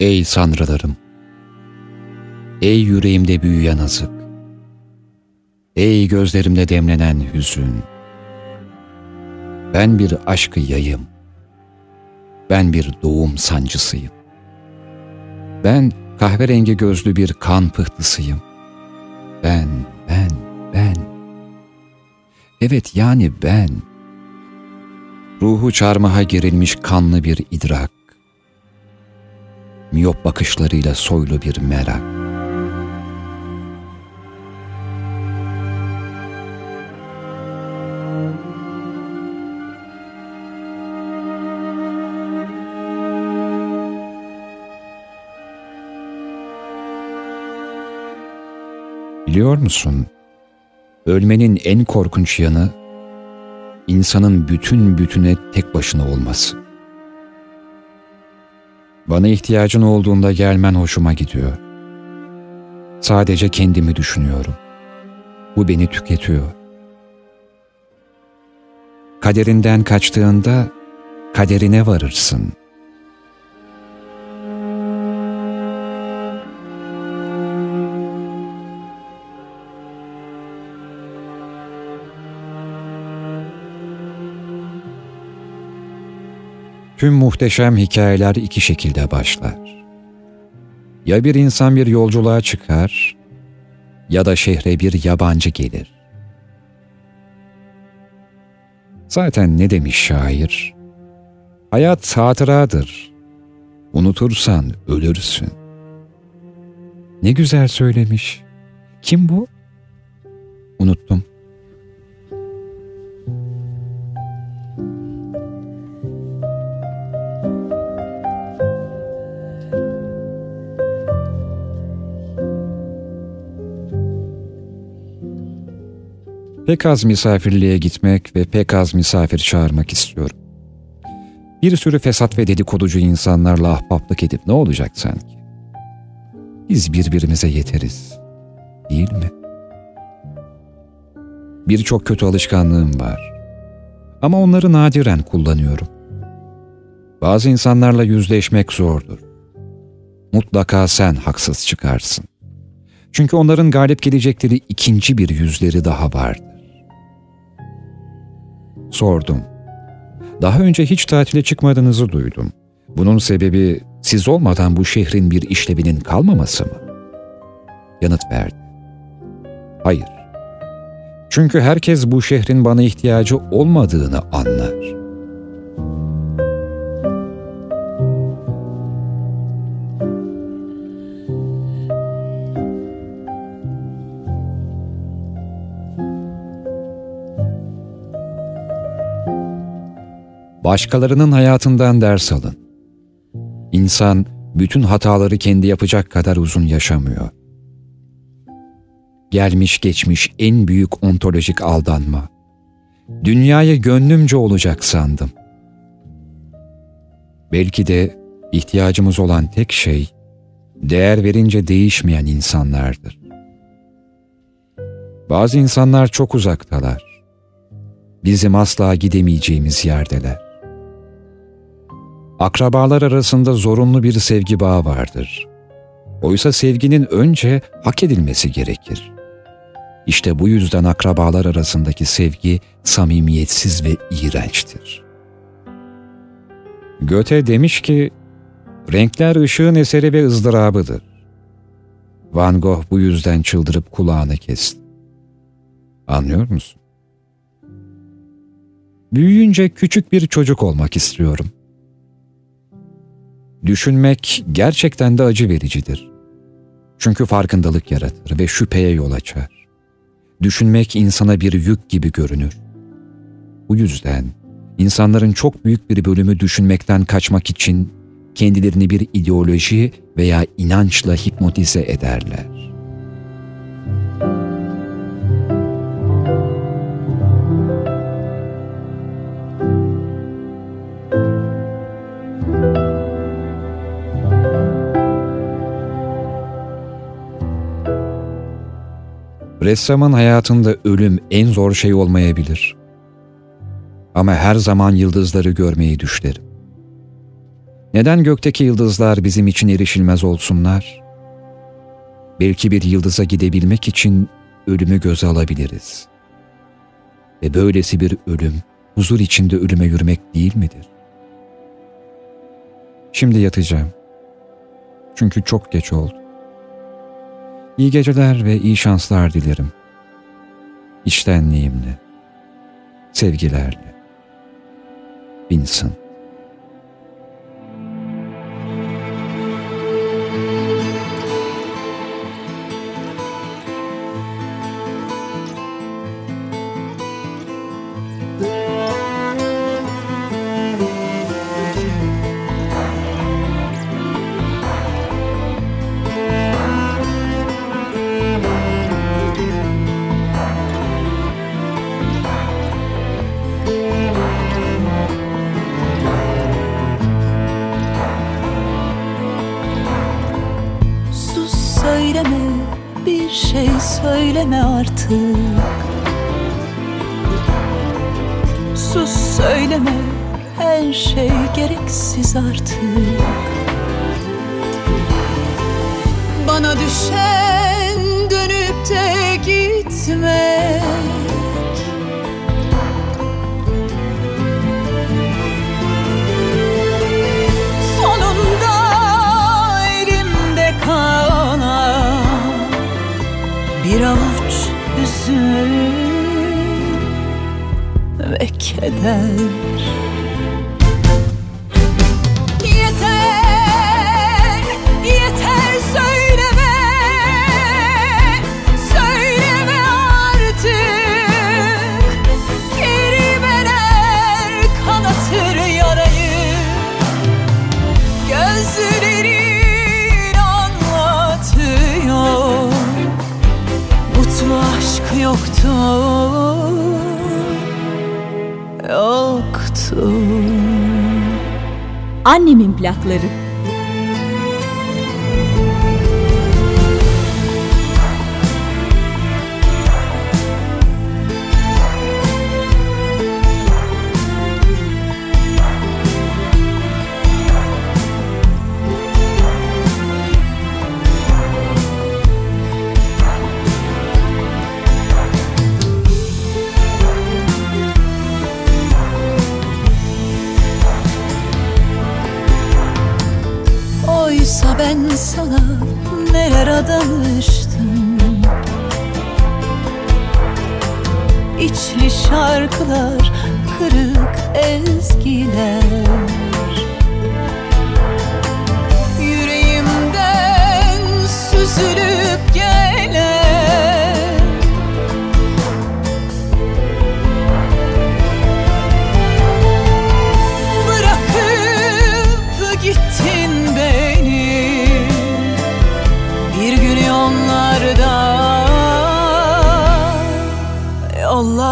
Ey sanrılarım! Ey yüreğimde büyüyen azık! Ey gözlerimde demlenen hüzün! Ben bir aşkı yayım. Ben bir doğum sancısıyım. Ben kahverengi gözlü bir kan pıhtısıyım. Ben, ben, ben. Evet yani ben. Ruhu çarmıha gerilmiş kanlı bir idrak. Miyop bakışlarıyla soylu bir merak. Biliyor musun? Ölmenin en korkunç yanı insanın bütün bütüne tek başına olması. Bana ihtiyacın olduğunda gelmen hoşuma gidiyor. Sadece kendimi düşünüyorum. Bu beni tüketiyor. Kaderinden kaçtığında kaderine varırsın.'' Tüm muhteşem hikayeler iki şekilde başlar. Ya bir insan bir yolculuğa çıkar ya da şehre bir yabancı gelir. Zaten ne demiş şair? Hayat hatıradır. Unutursan ölürsün. Ne güzel söylemiş. Kim bu? Unuttum. Pek az misafirliğe gitmek ve pek az misafir çağırmak istiyorum. Bir sürü fesat ve dedikoducu insanlarla ahbaplık edip ne olacak sanki? Biz birbirimize yeteriz. Değil mi? Birçok kötü alışkanlığım var. Ama onları nadiren kullanıyorum. Bazı insanlarla yüzleşmek zordur. Mutlaka sen haksız çıkarsın. Çünkü onların galip gelecekleri ikinci bir yüzleri daha vardır. Sordum. Daha önce hiç tatile çıkmadığınızı duydum. Bunun sebebi siz olmadan bu şehrin bir işlevinin kalmaması mı? Yanıt verdi. Hayır. Çünkü herkes bu şehrin bana ihtiyacı olmadığını anlar. Başkalarının hayatından ders alın. İnsan bütün hataları kendi yapacak kadar uzun yaşamıyor. Gelmiş geçmiş en büyük ontolojik aldanma. Dünyaya gönlümce olacak sandım. Belki de ihtiyacımız olan tek şey değer verince değişmeyen insanlardır. Bazı insanlar çok uzaktalar. Bizim asla gidemeyeceğimiz yerdeler. Akrabalar arasında zorunlu bir sevgi bağı vardır. Oysa sevginin önce hak edilmesi gerekir. İşte bu yüzden akrabalar arasındaki sevgi samimiyetsiz ve iğrençtir. Göte demiş ki, renkler ışığın eseri ve ızdırabıdır. Van Gogh bu yüzden çıldırıp kulağını kesti. Anlıyor musun? Büyüyünce küçük bir çocuk olmak istiyorum. Düşünmek gerçekten de acı vericidir. Çünkü farkındalık yaratır ve şüpheye yol açar. Düşünmek insana bir yük gibi görünür. Bu yüzden insanların çok büyük bir bölümü düşünmekten kaçmak için kendilerini bir ideoloji veya inançla hipnotize ederler. Ressamın hayatında ölüm en zor şey olmayabilir. Ama her zaman yıldızları görmeyi düşlerim. Neden gökteki yıldızlar bizim için erişilmez olsunlar? Belki bir yıldıza gidebilmek için ölümü göze alabiliriz. Ve böylesi bir ölüm, huzur içinde ölüme yürümek değil midir? Şimdi yatacağım. Çünkü çok geç oldu. İyi geceler ve iyi şanslar dilerim. İçtenliğimle, sevgilerle. Vincent şey gereksiz artık. Bana düşen dönüp de gitmek. Bir avuç hüzün ve keder Annemin plakları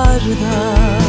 Yollarda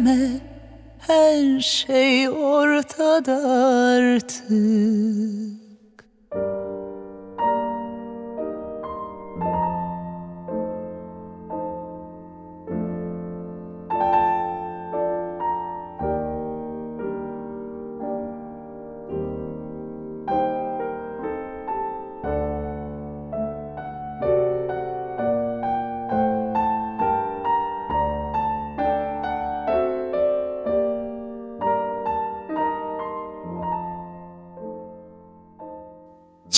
söyleme her şey ortada artık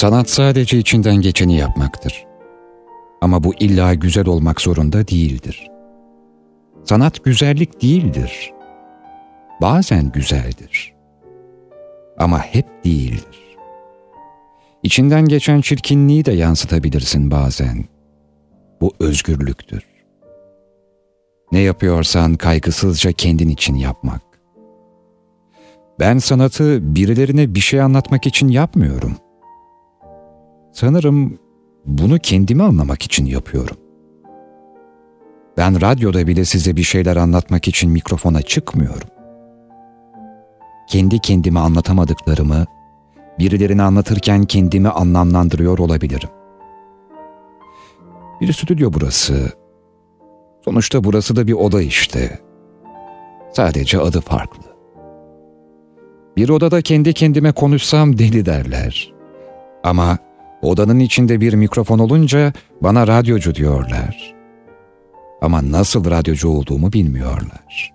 Sanat sadece içinden geçeni yapmaktır. Ama bu illa güzel olmak zorunda değildir. Sanat güzellik değildir. Bazen güzeldir. Ama hep değildir. İçinden geçen çirkinliği de yansıtabilirsin bazen. Bu özgürlüktür. Ne yapıyorsan kaygısızca kendin için yapmak. Ben sanatı birilerine bir şey anlatmak için yapmıyorum. Sanırım bunu kendimi anlamak için yapıyorum. Ben radyoda bile size bir şeyler anlatmak için mikrofona çıkmıyorum. Kendi kendime anlatamadıklarımı birilerine anlatırken kendimi anlamlandırıyor olabilirim. Bir stüdyo burası. Sonuçta burası da bir oda işte. Sadece adı farklı. Bir odada kendi kendime konuşsam deli derler. Ama odanın içinde bir mikrofon olunca bana radyocu diyorlar. Ama nasıl radyocu olduğumu bilmiyorlar.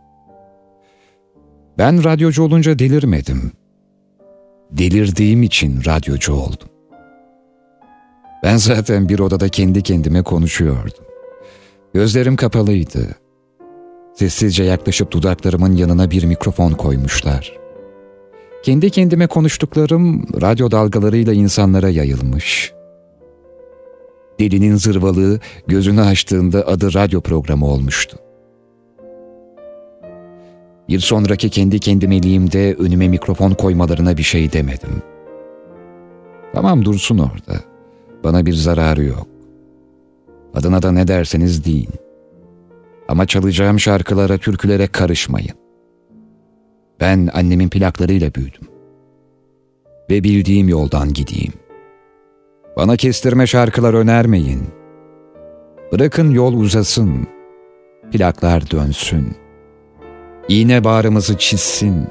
Ben radyocu olunca delirmedim. Delirdiğim için radyocu oldum. Ben zaten bir odada kendi kendime konuşuyordum. Gözlerim kapalıydı. Sessizce yaklaşıp dudaklarımın yanına bir mikrofon koymuşlar. Kendi kendime konuştuklarım radyo dalgalarıyla insanlara yayılmış. Delinin zırvalığı gözünü açtığında adı radyo programı olmuştu. Bir sonraki kendi kendimeliğimde önüme mikrofon koymalarına bir şey demedim. Tamam dursun orada. Bana bir zararı yok. Adına da ne derseniz deyin. Ama çalacağım şarkılara, türkülere karışmayın. Ben annemin plaklarıyla büyüdüm. Ve bildiğim yoldan gideyim. Bana kestirme şarkılar önermeyin. Bırakın yol uzasın. Plaklar dönsün. İğne bağrımızı çizsin.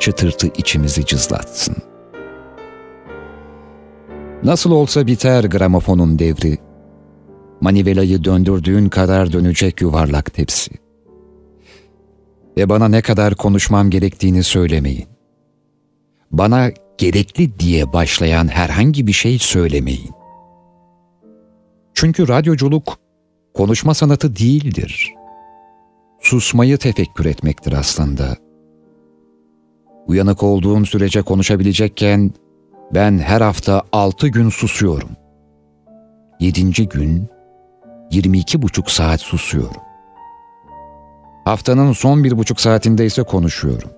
Çıtırtı içimizi cızlatsın. Nasıl olsa biter gramofonun devri. Manivelayı döndürdüğün kadar dönecek yuvarlak tepsi ve bana ne kadar konuşmam gerektiğini söylemeyin. Bana gerekli diye başlayan herhangi bir şey söylemeyin. Çünkü radyoculuk konuşma sanatı değildir. Susmayı tefekkür etmektir aslında. Uyanık olduğum sürece konuşabilecekken ben her hafta altı gün susuyorum. Yedinci gün yirmi iki buçuk saat susuyorum. Haftanın son bir buçuk saatinde ise konuşuyorum.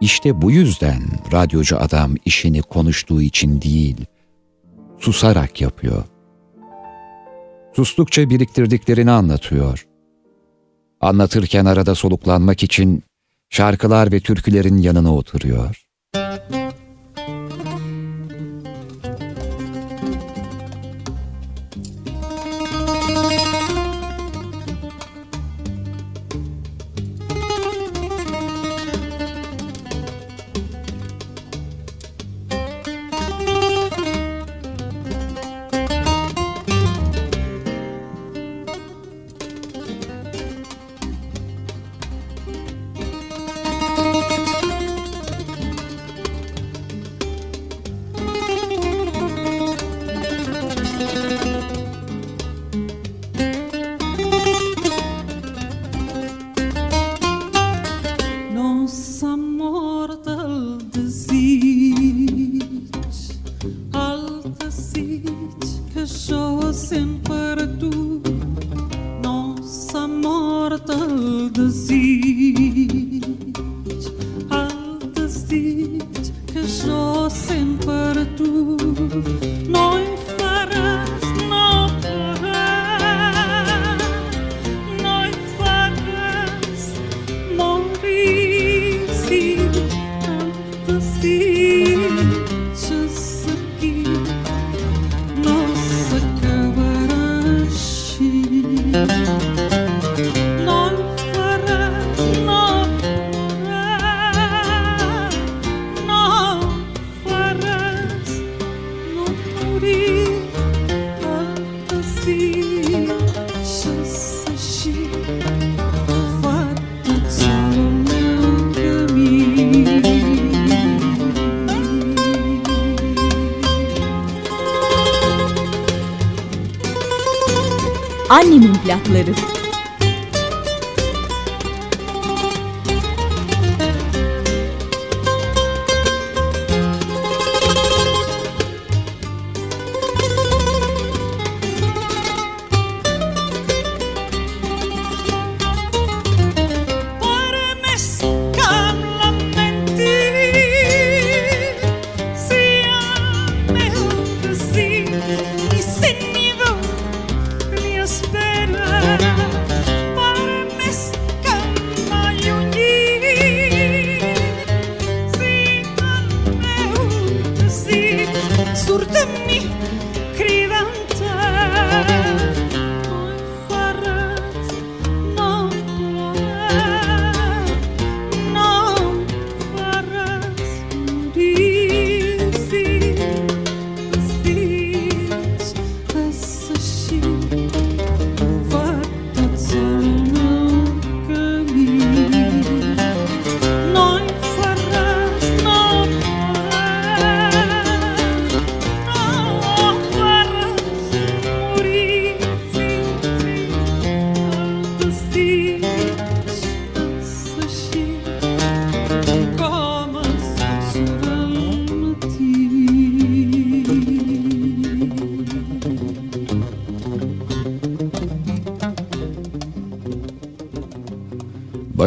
İşte bu yüzden radyocu adam işini konuştuğu için değil, susarak yapıyor. Sustukça biriktirdiklerini anlatıyor. Anlatırken arada soluklanmak için şarkılar ve türkülerin yanına oturuyor. Annemin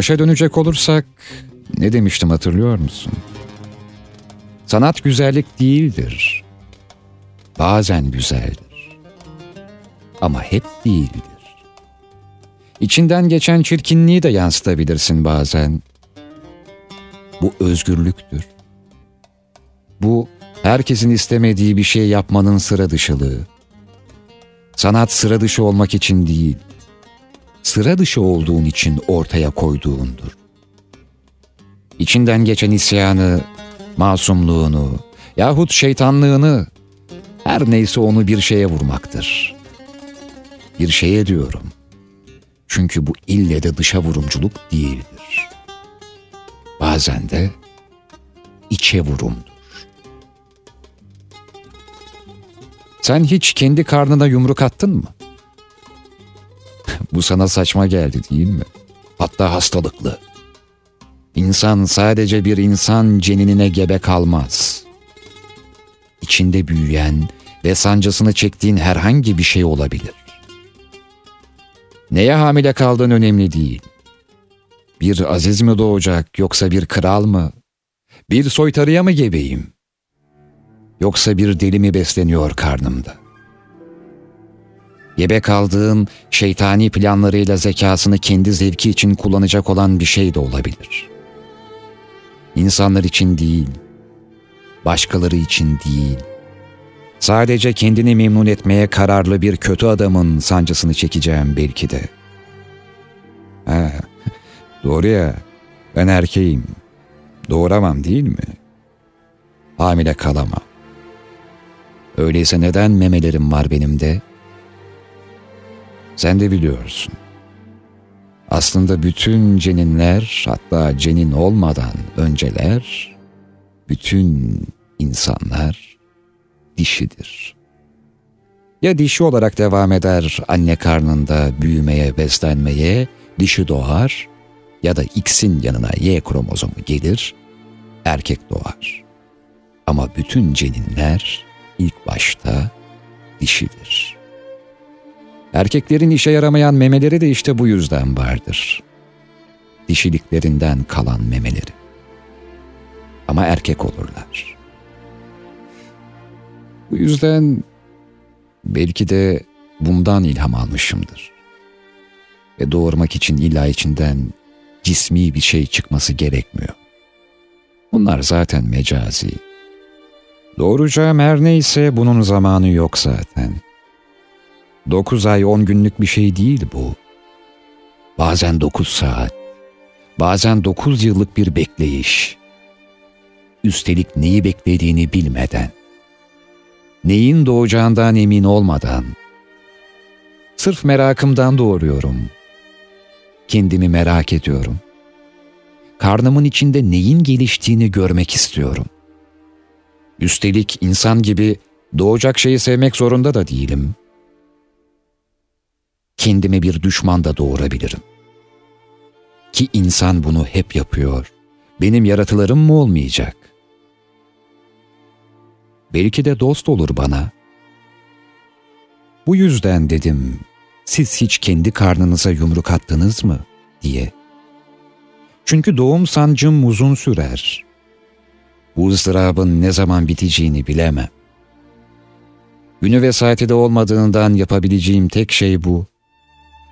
Başa dönecek olursak ne demiştim hatırlıyor musun? Sanat güzellik değildir. Bazen güzeldir. Ama hep değildir. İçinden geçen çirkinliği de yansıtabilirsin bazen. Bu özgürlüktür. Bu herkesin istemediği bir şey yapmanın sıra dışılığı. Sanat sıra dışı olmak için değil, sıra dışı olduğun için ortaya koyduğundur. İçinden geçen isyanı, masumluğunu yahut şeytanlığını her neyse onu bir şeye vurmaktır. Bir şeye diyorum. Çünkü bu ille de dışa vurumculuk değildir. Bazen de içe vurumdur. Sen hiç kendi karnına yumruk attın mı? Bu sana saçma geldi değil mi? Hatta hastalıklı. İnsan sadece bir insan ceninine gebe kalmaz. İçinde büyüyen ve sancısını çektiğin herhangi bir şey olabilir. Neye hamile kaldığın önemli değil. Bir aziz mi doğacak yoksa bir kral mı? Bir soytarıya mı gebeyim? Yoksa bir deli mi besleniyor karnımda?'' Yebe kaldığın şeytani planlarıyla zekasını kendi zevki için kullanacak olan bir şey de olabilir. İnsanlar için değil, başkaları için değil, sadece kendini memnun etmeye kararlı bir kötü adamın sancısını çekeceğim belki de. Ha, doğru ya, ben erkeğim. Doğuramam değil mi? Hamile kalamam. Öyleyse neden memelerim var benim de?'' Sen de biliyorsun. Aslında bütün ceninler hatta cenin olmadan önceler bütün insanlar dişidir. Ya dişi olarak devam eder anne karnında büyümeye, beslenmeye, dişi doğar ya da X'in yanına Y kromozomu gelir, erkek doğar. Ama bütün ceninler ilk başta dişidir.'' Erkeklerin işe yaramayan memeleri de işte bu yüzden vardır. Dişiliklerinden kalan memeleri. Ama erkek olurlar. Bu yüzden belki de bundan ilham almışımdır. Ve doğurmak için illa içinden cismi bir şey çıkması gerekmiyor. Bunlar zaten mecazi. Doğuracağım her neyse bunun zamanı yok zaten.'' Dokuz ay on günlük bir şey değil bu. Bazen dokuz saat, bazen dokuz yıllık bir bekleyiş. Üstelik neyi beklediğini bilmeden, neyin doğacağından emin olmadan, sırf merakımdan doğuruyorum. Kendimi merak ediyorum. Karnımın içinde neyin geliştiğini görmek istiyorum. Üstelik insan gibi doğacak şeyi sevmek zorunda da değilim.'' Kendime bir düşman da doğurabilirim. Ki insan bunu hep yapıyor. Benim yaratılarım mı olmayacak? Belki de dost olur bana. Bu yüzden dedim, siz hiç kendi karnınıza yumruk attınız mı diye. Çünkü doğum sancım uzun sürer. Bu ızdırabın ne zaman biteceğini bilemem. Günü ve saati de olmadığından yapabileceğim tek şey bu.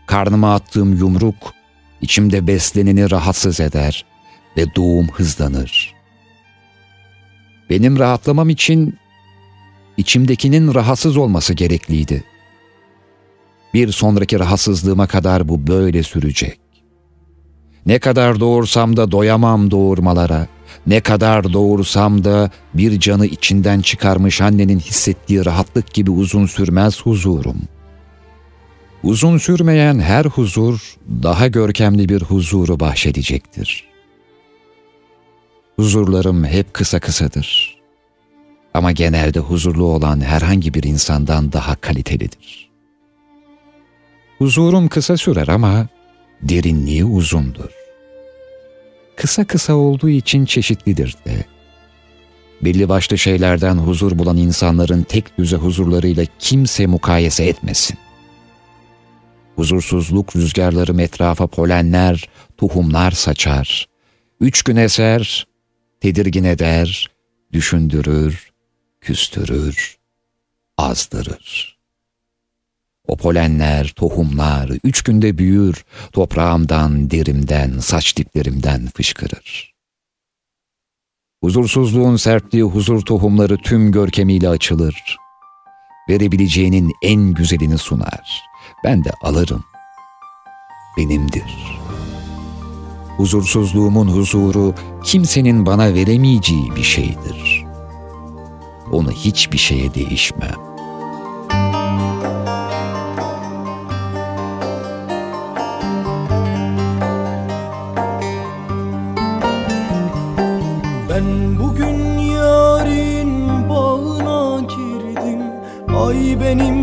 Karnıma attığım yumruk içimde besleneni rahatsız eder ve doğum hızlanır. Benim rahatlamam için içimdekinin rahatsız olması gerekliydi. Bir sonraki rahatsızlığıma kadar bu böyle sürecek. Ne kadar doğursam da doyamam doğurmalara. Ne kadar doğursam da bir canı içinden çıkarmış annenin hissettiği rahatlık gibi uzun sürmez huzurum. Uzun sürmeyen her huzur daha görkemli bir huzuru bahşedecektir. Huzurlarım hep kısa kısadır. Ama genelde huzurlu olan herhangi bir insandan daha kalitelidir. Huzurum kısa sürer ama derinliği uzundur. Kısa kısa olduğu için çeşitlidir de. Belli başlı şeylerden huzur bulan insanların tek düze huzurlarıyla kimse mukayese etmesin. Huzursuzluk rüzgarları etrafa polenler, tohumlar saçar. Üç gün eser, tedirgin eder, düşündürür, küstürür, azdırır.'' O polenler, tohumlar üç günde büyür, toprağımdan, derimden, saç diplerimden fışkırır. Huzursuzluğun sertliği huzur tohumları tüm görkemiyle açılır. Verebileceğinin en güzelini sunar. Ben de alırım. Benimdir. Huzursuzluğumun huzuru kimsenin bana veremeyeceği bir şeydir. Onu hiçbir şeye değişmem. benim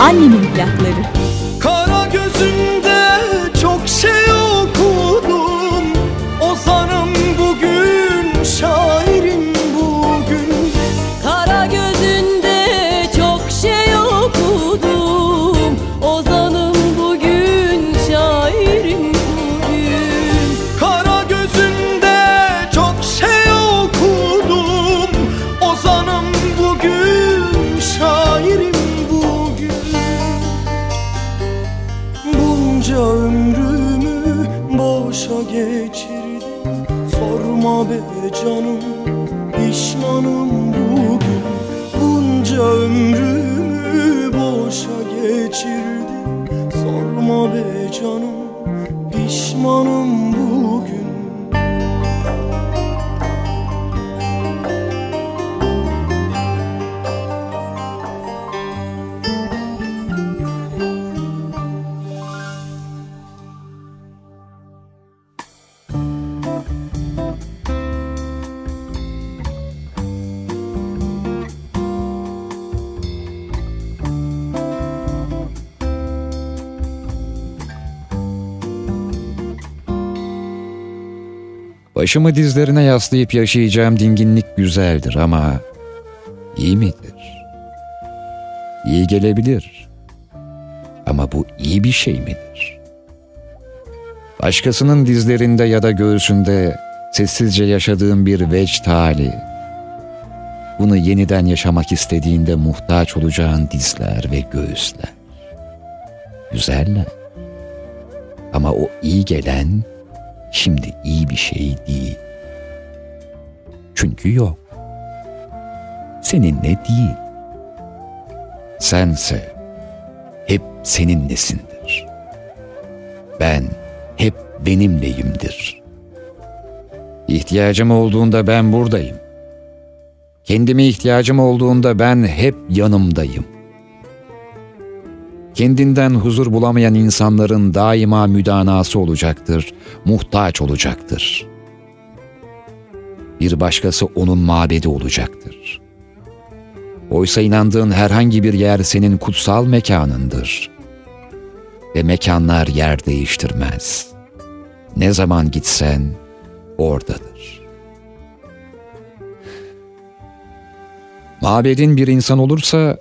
Annemin plakları. Kara gözünde Başımı dizlerine yaslayıp yaşayacağım dinginlik güzeldir ama iyi midir? İyi gelebilir. Ama bu iyi bir şey midir? Başkasının dizlerinde ya da göğsünde sessizce yaşadığım bir vecd hali. Bunu yeniden yaşamak istediğinde muhtaç olacağın dizler ve göğüsler. Güzeller. Ama o iyi gelen şimdi iyi bir şey değil. Çünkü yok. Seninle değil. Sense hep seninlesindir. Ben hep benimleyimdir. İhtiyacım olduğunda ben buradayım. Kendime ihtiyacım olduğunda ben hep yanımdayım. Kendinden huzur bulamayan insanların daima müdanası olacaktır, muhtaç olacaktır. Bir başkası onun mabedi olacaktır. Oysa inandığın herhangi bir yer senin kutsal mekanındır. Ve mekanlar yer değiştirmez. Ne zaman gitsen oradadır. Mabedin bir insan olursa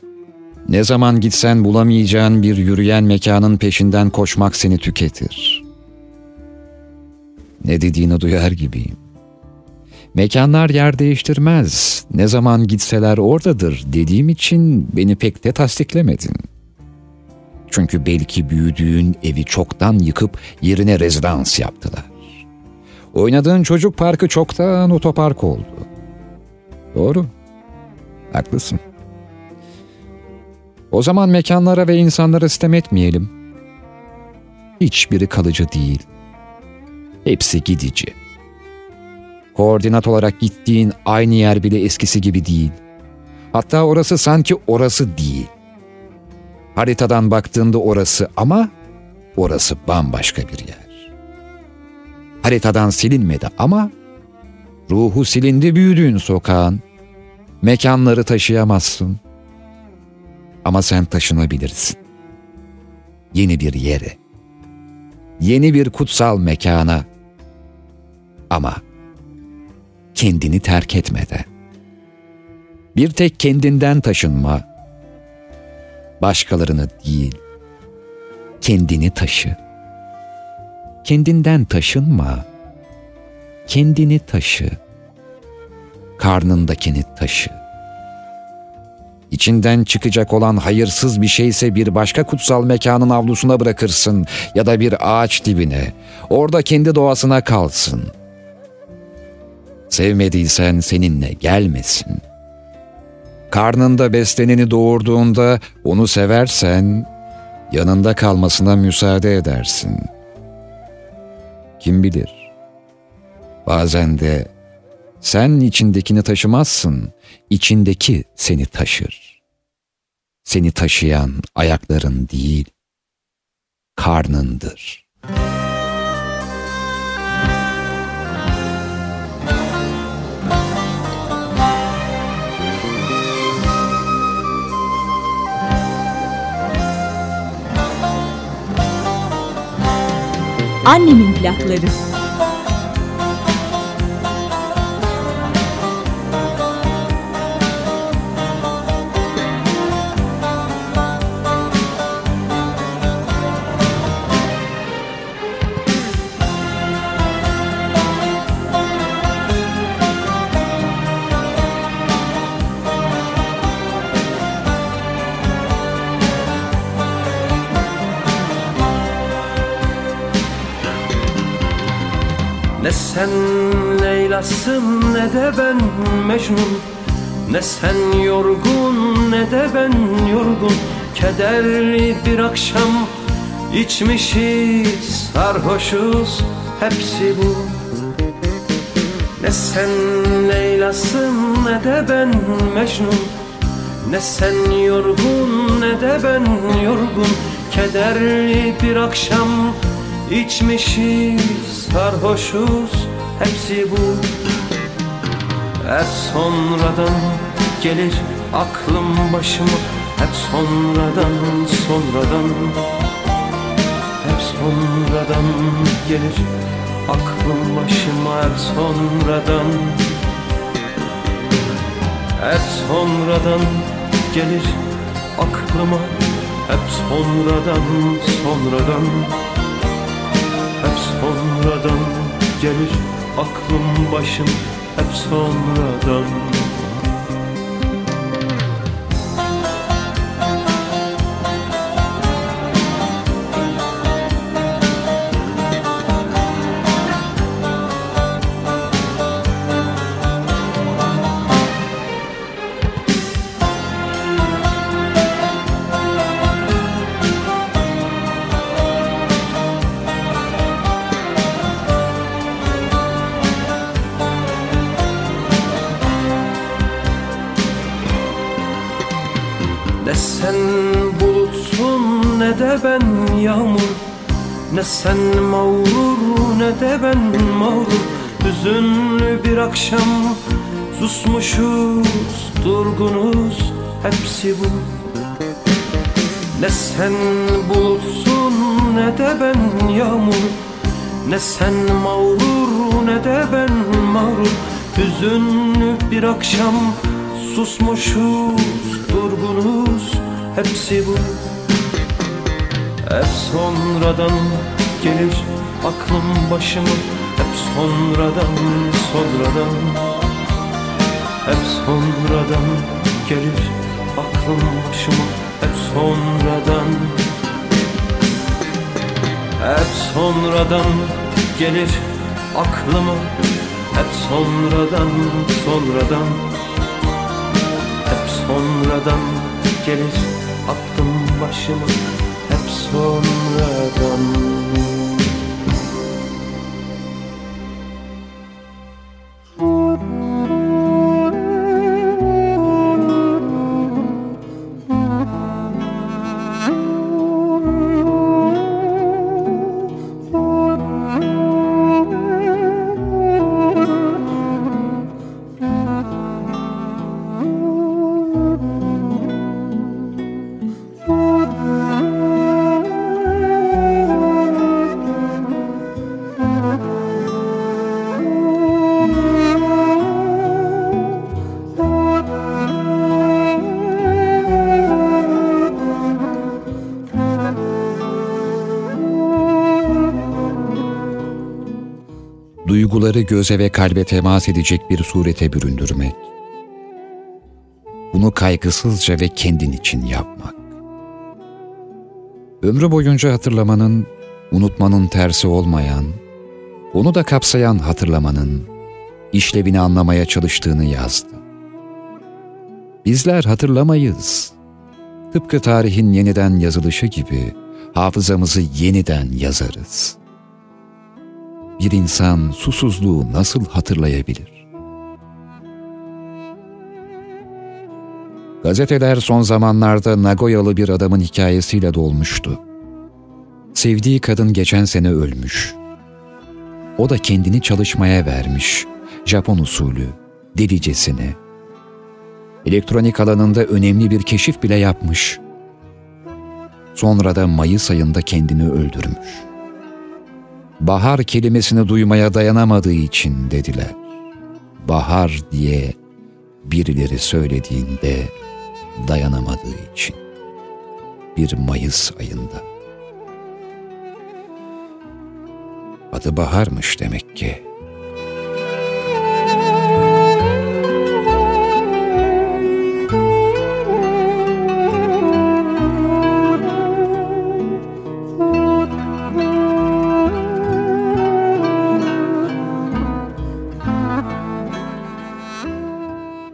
ne zaman gitsen bulamayacağın bir yürüyen mekanın peşinden koşmak seni tüketir. Ne dediğini duyar gibiyim. Mekanlar yer değiştirmez. Ne zaman gitseler oradadır dediğim için beni pek de tasdiklemedin. Çünkü belki büyüdüğün evi çoktan yıkıp yerine rezidans yaptılar. Oynadığın çocuk parkı çoktan otopark oldu. Doğru. Haklısın. O zaman mekanlara ve insanlara sitem etmeyelim. Hiçbiri kalıcı değil. Hepsi gidici. Koordinat olarak gittiğin aynı yer bile eskisi gibi değil. Hatta orası sanki orası değil. Haritadan baktığında orası ama orası bambaşka bir yer. Haritadan silinmedi ama ruhu silindi büyüdüğün sokağın. Mekanları taşıyamazsın. Ama sen taşınabilirsin. Yeni bir yere. Yeni bir kutsal mekana. Ama kendini terk etmeden. Bir tek kendinden taşınma. Başkalarını değil. Kendini taşı. Kendinden taşınma. Kendini taşı. Karnındakini taşı. İçinden çıkacak olan hayırsız bir şeyse bir başka kutsal mekanın avlusuna bırakırsın ya da bir ağaç dibine. Orada kendi doğasına kalsın. Sevmediysen seninle gelmesin. Karnında besleneni doğurduğunda onu seversen yanında kalmasına müsaade edersin. Kim bilir? Bazen de sen içindekini taşımazsın, içindeki seni taşır. Seni taşıyan ayakların değil, karnındır. Annemin plakları. Ne sen Leyla'sın ne de ben Mecnun. Ne sen yorgun ne de ben yorgun. Kederli bir akşam içmişiz sarhoşuz hepsi bu. Ne sen Leyla'sın ne de ben Mecnun. Ne sen yorgun ne de ben yorgun. Kederli bir akşam içmişiz sarhoşuz hepsi bu. Hep sonradan gelir aklım başıma Hep sonradan sonradan. Hep sonradan gelir aklım başıma Hep sonradan. Hep sonradan gelir aklıma Hep sonradan sonradan sonradan gelir aklım başım hep sonradan sen mağrur ne de ben mağrur. Hüzünlü bir akşam susmuşuz durgunuz hepsi bu. Ne sen bulutsun ne de ben yağmur. Ne sen mağrur ne de ben mağrur. Hüzünlü bir akşam susmuşuz durgunuz hepsi bu. Hep sonradan gelir aklım başıma Hep sonradan sonradan Hep sonradan gelir aklım başıma. Hep sonradan Hep sonradan gelir aklıma. Hep sonradan sonradan Hep sonradan gelir aklım başıma. Hep sonradan duyguları göze ve kalbe temas edecek bir surete büründürmek. Bunu kaygısızca ve kendin için yapmak. Ömrü boyunca hatırlamanın, unutmanın tersi olmayan, onu da kapsayan hatırlamanın işlevini anlamaya çalıştığını yazdı. Bizler hatırlamayız. Tıpkı tarihin yeniden yazılışı gibi hafızamızı yeniden yazarız. Bir insan susuzluğu nasıl hatırlayabilir? Gazeteler son zamanlarda Nagoyalı bir adamın hikayesiyle dolmuştu. Sevdiği kadın geçen sene ölmüş. O da kendini çalışmaya vermiş. Japon usulü, delicesine. Elektronik alanında önemli bir keşif bile yapmış. Sonra da Mayıs ayında kendini öldürmüş. Bahar kelimesini duymaya dayanamadığı için dediler. Bahar diye birileri söylediğinde dayanamadığı için. Bir Mayıs ayında. Adı baharmış demek ki.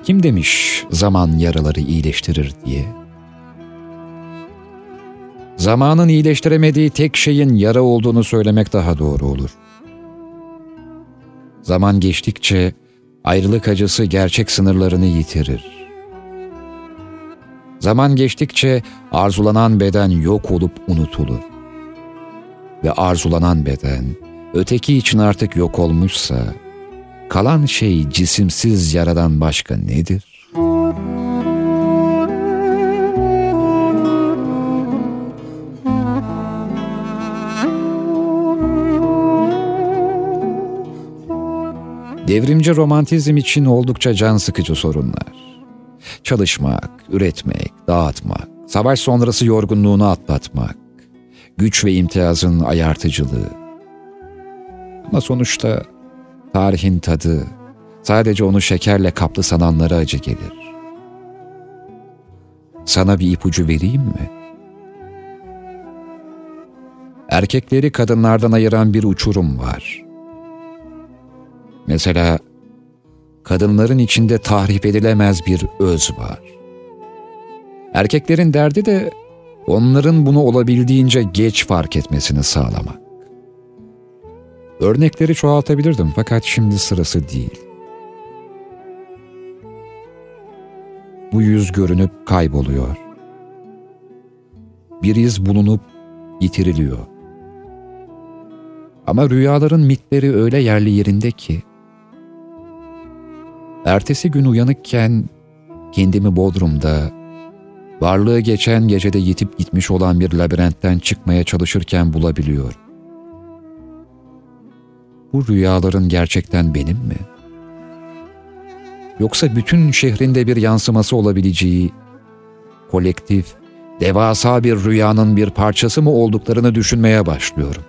Kim demiş zaman yaraları iyileştirir diye? Zamanın iyileştiremediği tek şeyin yara olduğunu söylemek daha doğru olur. Zaman geçtikçe ayrılık acısı gerçek sınırlarını yitirir. Zaman geçtikçe arzulanan beden yok olup unutulur. Ve arzulanan beden öteki için artık yok olmuşsa kalan şey cisimsiz yaradan başka nedir? Devrimci romantizm için oldukça can sıkıcı sorunlar. Çalışmak, üretmek, dağıtmak, savaş sonrası yorgunluğunu atlatmak, güç ve imtiyazın ayartıcılığı. Ama sonuçta Tarihin tadı sadece onu şekerle kaplı sananlara acı gelir. Sana bir ipucu vereyim mi? Erkekleri kadınlardan ayıran bir uçurum var. Mesela kadınların içinde tahrip edilemez bir öz var. Erkeklerin derdi de onların bunu olabildiğince geç fark etmesini sağlamak. Örnekleri çoğaltabilirdim fakat şimdi sırası değil. Bu yüz görünüp kayboluyor. Bir iz bulunup yitiriliyor. Ama rüyaların mitleri öyle yerli yerinde ki, ertesi gün uyanıkken kendimi Bodrum'da, varlığı geçen gecede yitip gitmiş olan bir labirentten çıkmaya çalışırken bulabiliyorum bu rüyaların gerçekten benim mi? Yoksa bütün şehrinde bir yansıması olabileceği, kolektif, devasa bir rüyanın bir parçası mı olduklarını düşünmeye başlıyorum.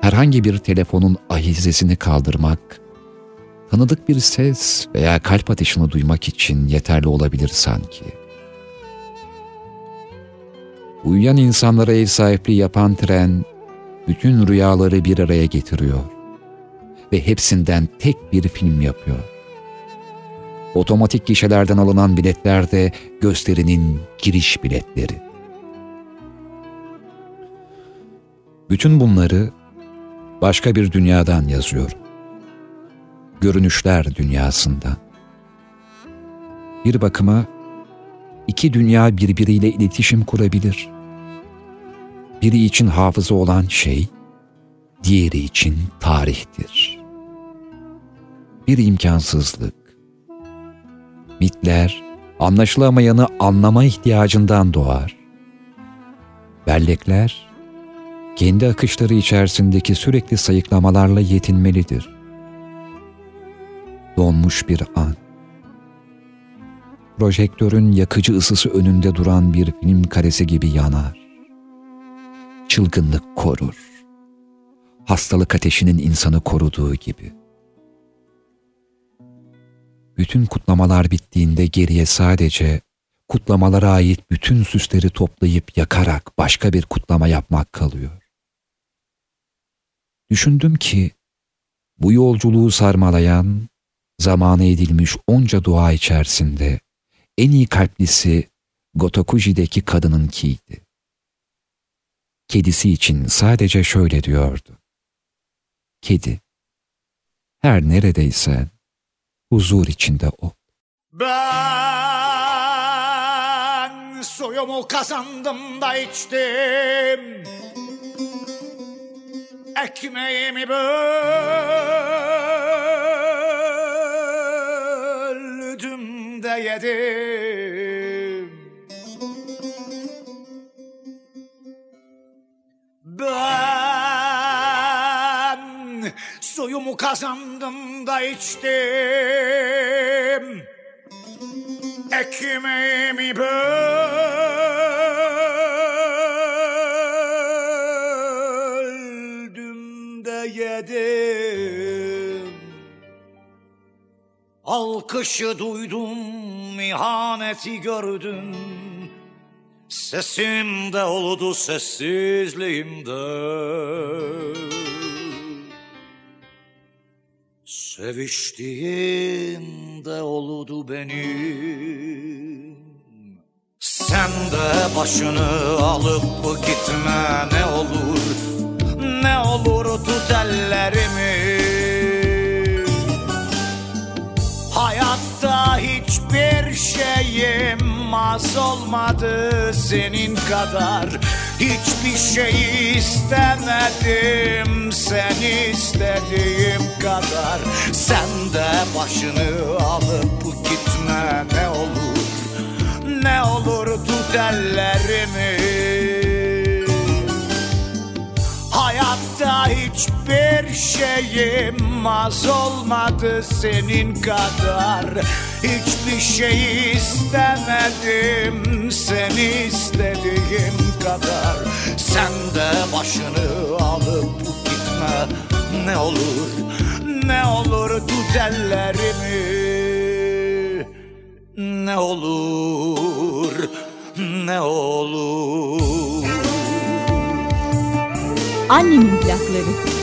Herhangi bir telefonun ahizesini kaldırmak, tanıdık bir ses veya kalp atışını duymak için yeterli olabilir sanki. Uyuyan insanlara ev sahipliği yapan tren, bütün rüyaları bir araya getiriyor ve hepsinden tek bir film yapıyor. Otomatik gişelerden alınan biletler de gösterinin giriş biletleri. Bütün bunları başka bir dünyadan yazıyorum. Görünüşler dünyasından. Bir bakıma iki dünya birbiriyle iletişim kurabilir.'' Biri için hafıza olan şey, diğeri için tarihtir. Bir imkansızlık. Mitler, anlaşılamayanı anlama ihtiyacından doğar. Bellekler, kendi akışları içerisindeki sürekli sayıklamalarla yetinmelidir. Donmuş bir an. Projektörün yakıcı ısısı önünde duran bir film karesi gibi yanar çılgınlık korur. Hastalık ateşinin insanı koruduğu gibi. Bütün kutlamalar bittiğinde geriye sadece kutlamalara ait bütün süsleri toplayıp yakarak başka bir kutlama yapmak kalıyor. Düşündüm ki bu yolculuğu sarmalayan, zamanı edilmiş onca dua içerisinde en iyi kalplisi Gotokuji'deki kadınınkiydi kedisi için sadece şöyle diyordu. Kedi, her neredeysen huzur içinde ol. Ben suyumu kazandım da içtim. Ekmeğimi böldüm de yedim. Suyumu kazandım da içtim. Ekmeğimi böldüm de yedim. Alkışı duydum, ihaneti gördüm. Sesimde oldu sessizliğimde Seviştiğimde oldu benim. Sen de başını alıp gitme ne olur Ne olur tut ellerimi Hayatta hiçbir şeyim az olmadı senin kadar Hiçbir şey istemedim sen istediğim kadar. Sen de başını alıp gitme ne olur. Ne olur tut ellerimi Hayatta hiçbir şeyim az olmadı senin kadar. Hiçbir şey istemedim seni istediğim kadar. Sen de başını alıp gitme. Ne olur Ne olur tut ellerimi. Ne olur ne olur Annemin plakları.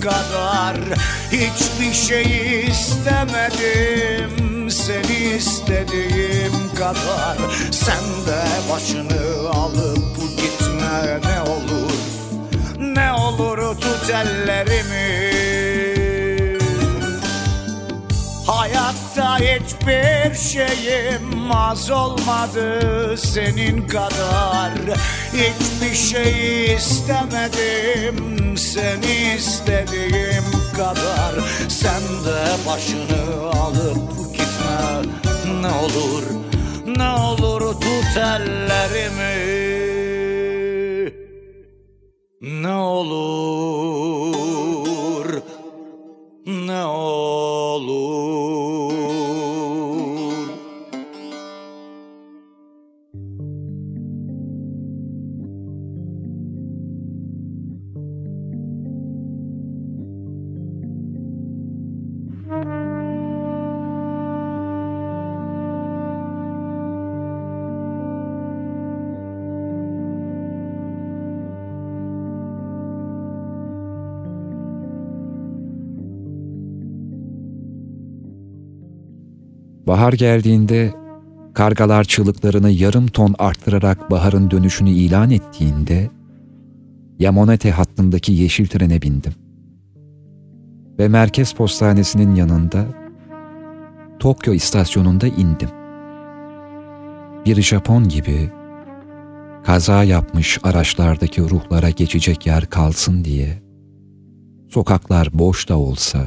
Kadar Hiçbir şey istemedim. Seni istediğim kadar Sen de başını alıp gitme ne olur? Ne olur tut ellerimi. Hayatta hiçbir şeyim az olmadı. Senin kadar Hiçbir şey istemedim seni istediğim kadar Sen de başını alıp gitme. Ne olur ne olur tut ellerimi. Ne olur Bahar geldiğinde, kargalar çığlıklarını yarım ton arttırarak baharın dönüşünü ilan ettiğinde, Yamonete hattındaki yeşil trene bindim. Ve merkez postanesinin yanında, Tokyo istasyonunda indim. Bir Japon gibi, kaza yapmış araçlardaki ruhlara geçecek yer kalsın diye, sokaklar boş da olsa,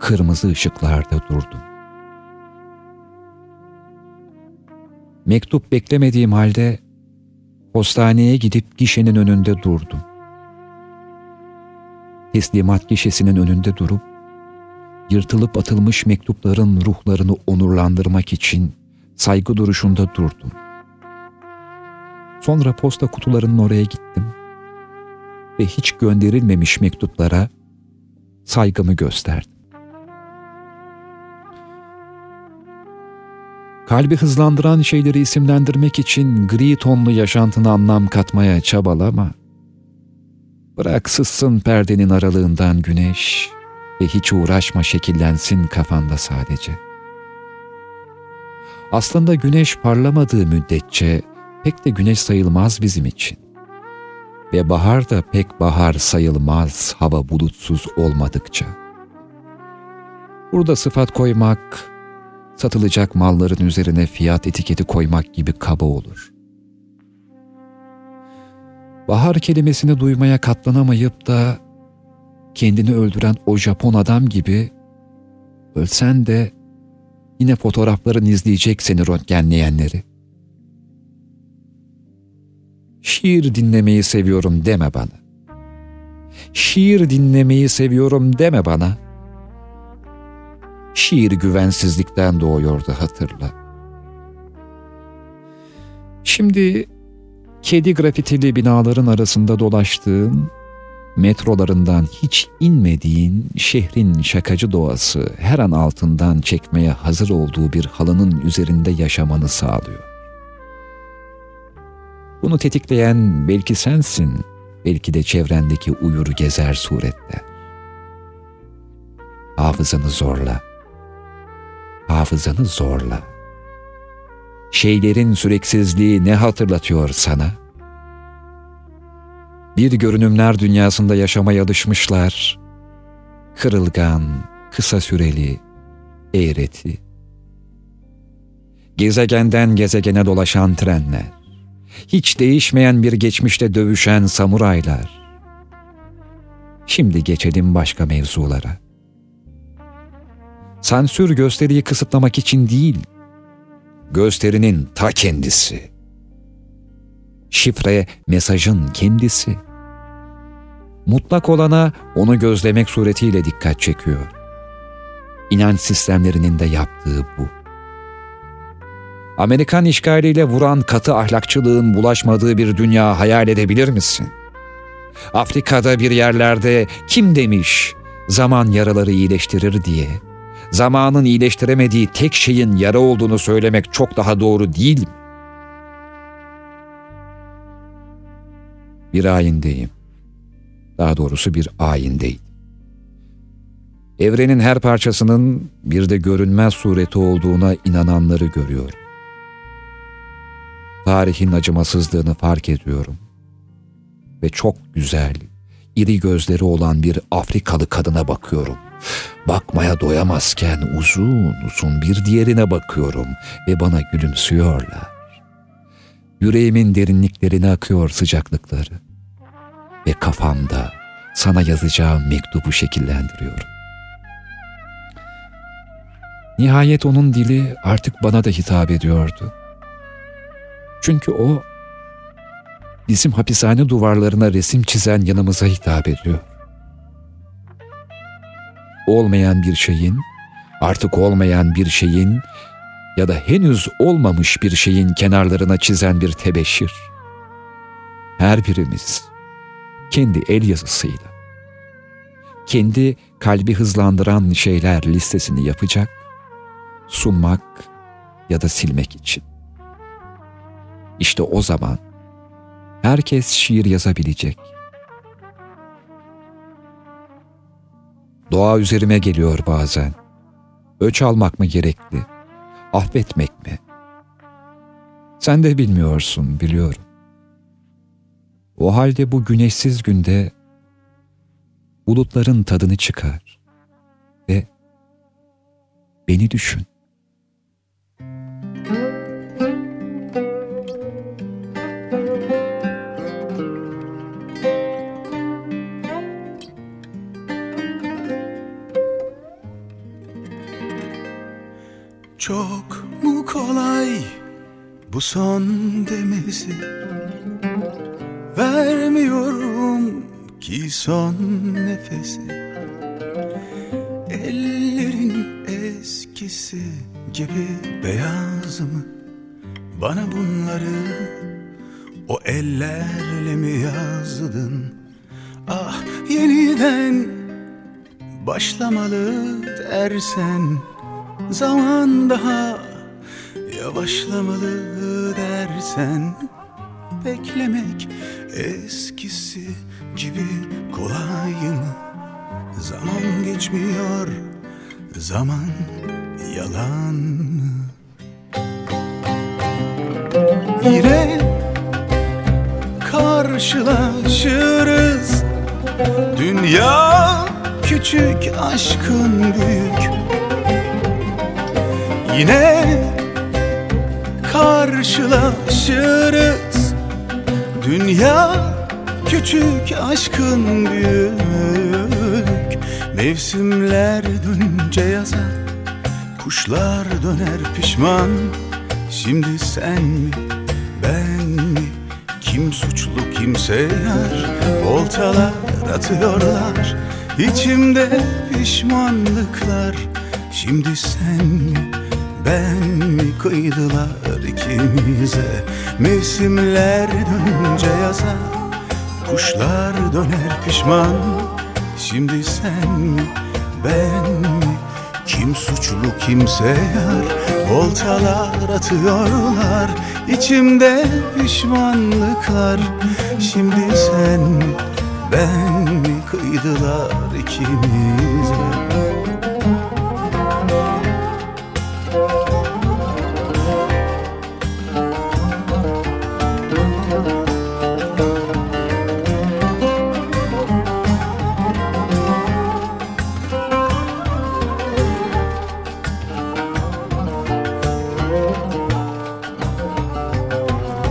kırmızı ışıklarda durdum. Mektup beklemediğim halde postaneye gidip gişenin önünde durdum. Teslimat gişesinin önünde durup yırtılıp atılmış mektupların ruhlarını onurlandırmak için saygı duruşunda durdum. Sonra posta kutularının oraya gittim ve hiç gönderilmemiş mektuplara saygımı gösterdim. Kalbi hızlandıran şeyleri isimlendirmek için gri tonlu yaşantına anlam katmaya çabalama. Bırak sızsın perdenin aralığından güneş ve hiç uğraşma şekillensin kafanda sadece. Aslında güneş parlamadığı müddetçe pek de güneş sayılmaz bizim için. Ve bahar da pek bahar sayılmaz hava bulutsuz olmadıkça. Burada sıfat koymak, satılacak malların üzerine fiyat etiketi koymak gibi kaba olur. Bahar kelimesini duymaya katlanamayıp da kendini öldüren o Japon adam gibi ölsen de yine fotoğrafların izleyecek seni röntgenleyenleri. Şiir dinlemeyi seviyorum deme bana. Şiir dinlemeyi seviyorum deme bana. Şiir güvensizlikten doğuyordu hatırla. Şimdi kedi grafitili binaların arasında dolaştığın, metrolarından hiç inmediğin şehrin şakacı doğası her an altından çekmeye hazır olduğu bir halının üzerinde yaşamanı sağlıyor. Bunu tetikleyen belki sensin, belki de çevrendeki uyur gezer suretler. Hafızanı zorla. Hafızanı zorla. Şeylerin süreksizliği ne hatırlatıyor sana? Bir görünümler dünyasında yaşamaya alışmışlar. Kırılgan, kısa süreli, eğreti. Gezegenden gezegene dolaşan trenler hiç değişmeyen bir geçmişte dövüşen samuraylar. Şimdi geçelim başka mevzulara. Sansür gösteriyi kısıtlamak için değil, gösterinin ta kendisi. Şifre mesajın kendisi. Mutlak olana onu gözlemek suretiyle dikkat çekiyor. İnanç sistemlerinin de yaptığı bu. Amerikan işgaliyle vuran katı ahlakçılığın bulaşmadığı bir dünya hayal edebilir misin? Afrika'da bir yerlerde kim demiş zaman yaraları iyileştirir diye? Zamanın iyileştiremediği tek şeyin yara olduğunu söylemek çok daha doğru değil mi? Bir ayindeyim. Daha doğrusu bir ayindeyim. Evrenin her parçasının bir de görünmez sureti olduğuna inananları görüyorum tarihin acımasızlığını fark ediyorum. Ve çok güzel, iri gözleri olan bir Afrikalı kadına bakıyorum. Bakmaya doyamazken uzun uzun bir diğerine bakıyorum ve bana gülümsüyorlar. Yüreğimin derinliklerine akıyor sıcaklıkları. Ve kafamda sana yazacağım mektubu şekillendiriyorum. Nihayet onun dili artık bana da hitap ediyordu. Çünkü o bizim hapishane duvarlarına resim çizen yanımıza hitap ediyor. Olmayan bir şeyin, artık olmayan bir şeyin ya da henüz olmamış bir şeyin kenarlarına çizen bir tebeşir. Her birimiz kendi el yazısıyla, kendi kalbi hızlandıran şeyler listesini yapacak, sunmak ya da silmek için. İşte o zaman herkes şiir yazabilecek. Doğa üzerime geliyor bazen. Öç almak mı gerekli? Affetmek mi? Sen de bilmiyorsun, biliyorum. O halde bu güneşsiz günde bulutların tadını çıkar ve beni düşün. Çok mu kolay bu son demesi? Vermiyorum ki son nefesi. Ellerin eskisi gibi beyaz mı? Bana bunları o ellerle mi yazdın? Ah yeniden başlamalı dersen Zaman daha yavaşlamalı dersen Beklemek eskisi gibi kolay mı? Zaman geçmiyor, zaman yalan mı? Yine karşılaşırız Dünya küçük aşkın büyük Yine karşılaşırız. Dünya küçük aşkın büyük. Mevsimler dönünce yaza Kuşlar döner pişman. Şimdi sen mi ben mi? Kim suçlu kimse yar Oltalar atıyorlar İçimde pişmanlıklar. Şimdi sen mi ben mi kıydılar ikimize. Mevsimler dönünce yaza Kuşlar döner pişman. Şimdi sen mi ben mi Kim suçlu kimse yar. Voltalar atıyorlar içimde pişmanlıklar. Şimdi sen mi ben mi kıydılar ikimize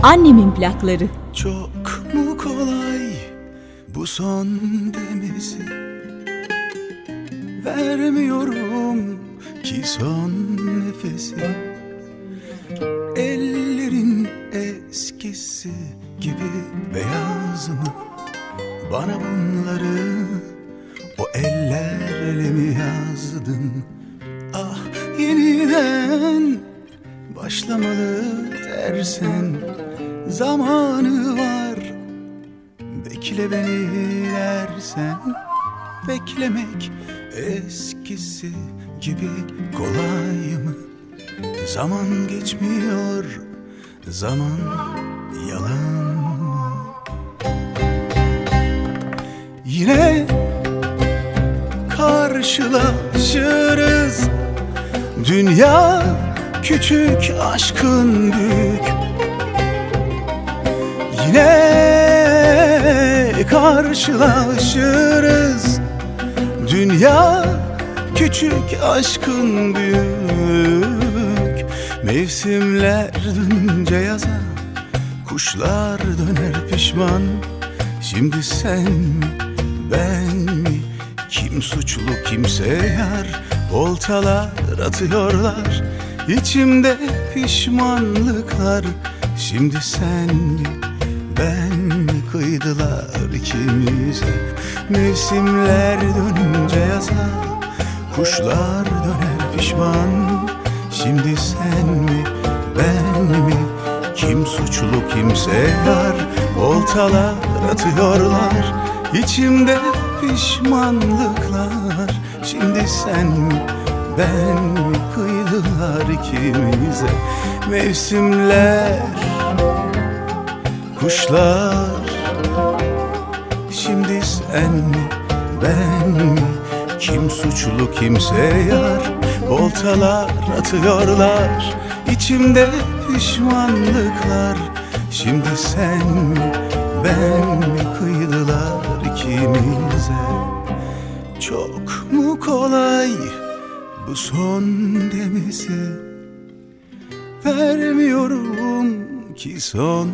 Annemin plakları. Çok mu kolay bu son demesi Vermiyorum ki son nefesi. Ellerin eskisi gibi beyaz mı? Bana bunları o ellerle mi yazdın Bekle beni dersen Beklemek eskisi gibi kolay mı? Zaman geçmiyor Zaman yalan mı? Yine karşılaşırız Dünya küçük aşkın büyük Yine karşılaşırız. Dünya küçük aşkın büyük. Mevsimler dönünce yaza Kuşlar döner pişman. Şimdi sen ben mi Kim suçlu kimse yar. Oltalar atıyorlar İçimde pişmanlıklar. Şimdi sen ben kıydılar ikimize Mevsimler dönünce yaza Kuşlar döner pişman. Şimdi sen mi ben mi? Kim suçlu kimse yar Oltalar atıyorlar İçimde pişmanlıklar. Şimdi sen mi ben mi kıydılar ikimize? Mevsimler Kuşlar. Şimdi sen mi ben mi? Kim suçlu kimse yar? Voltalar atıyorlar. İçimde pişmanlıklar. Şimdi sen mi ben mi? Kıydılar ikimize. Çok mu kolay bu son demesi? Vermiyorum ki son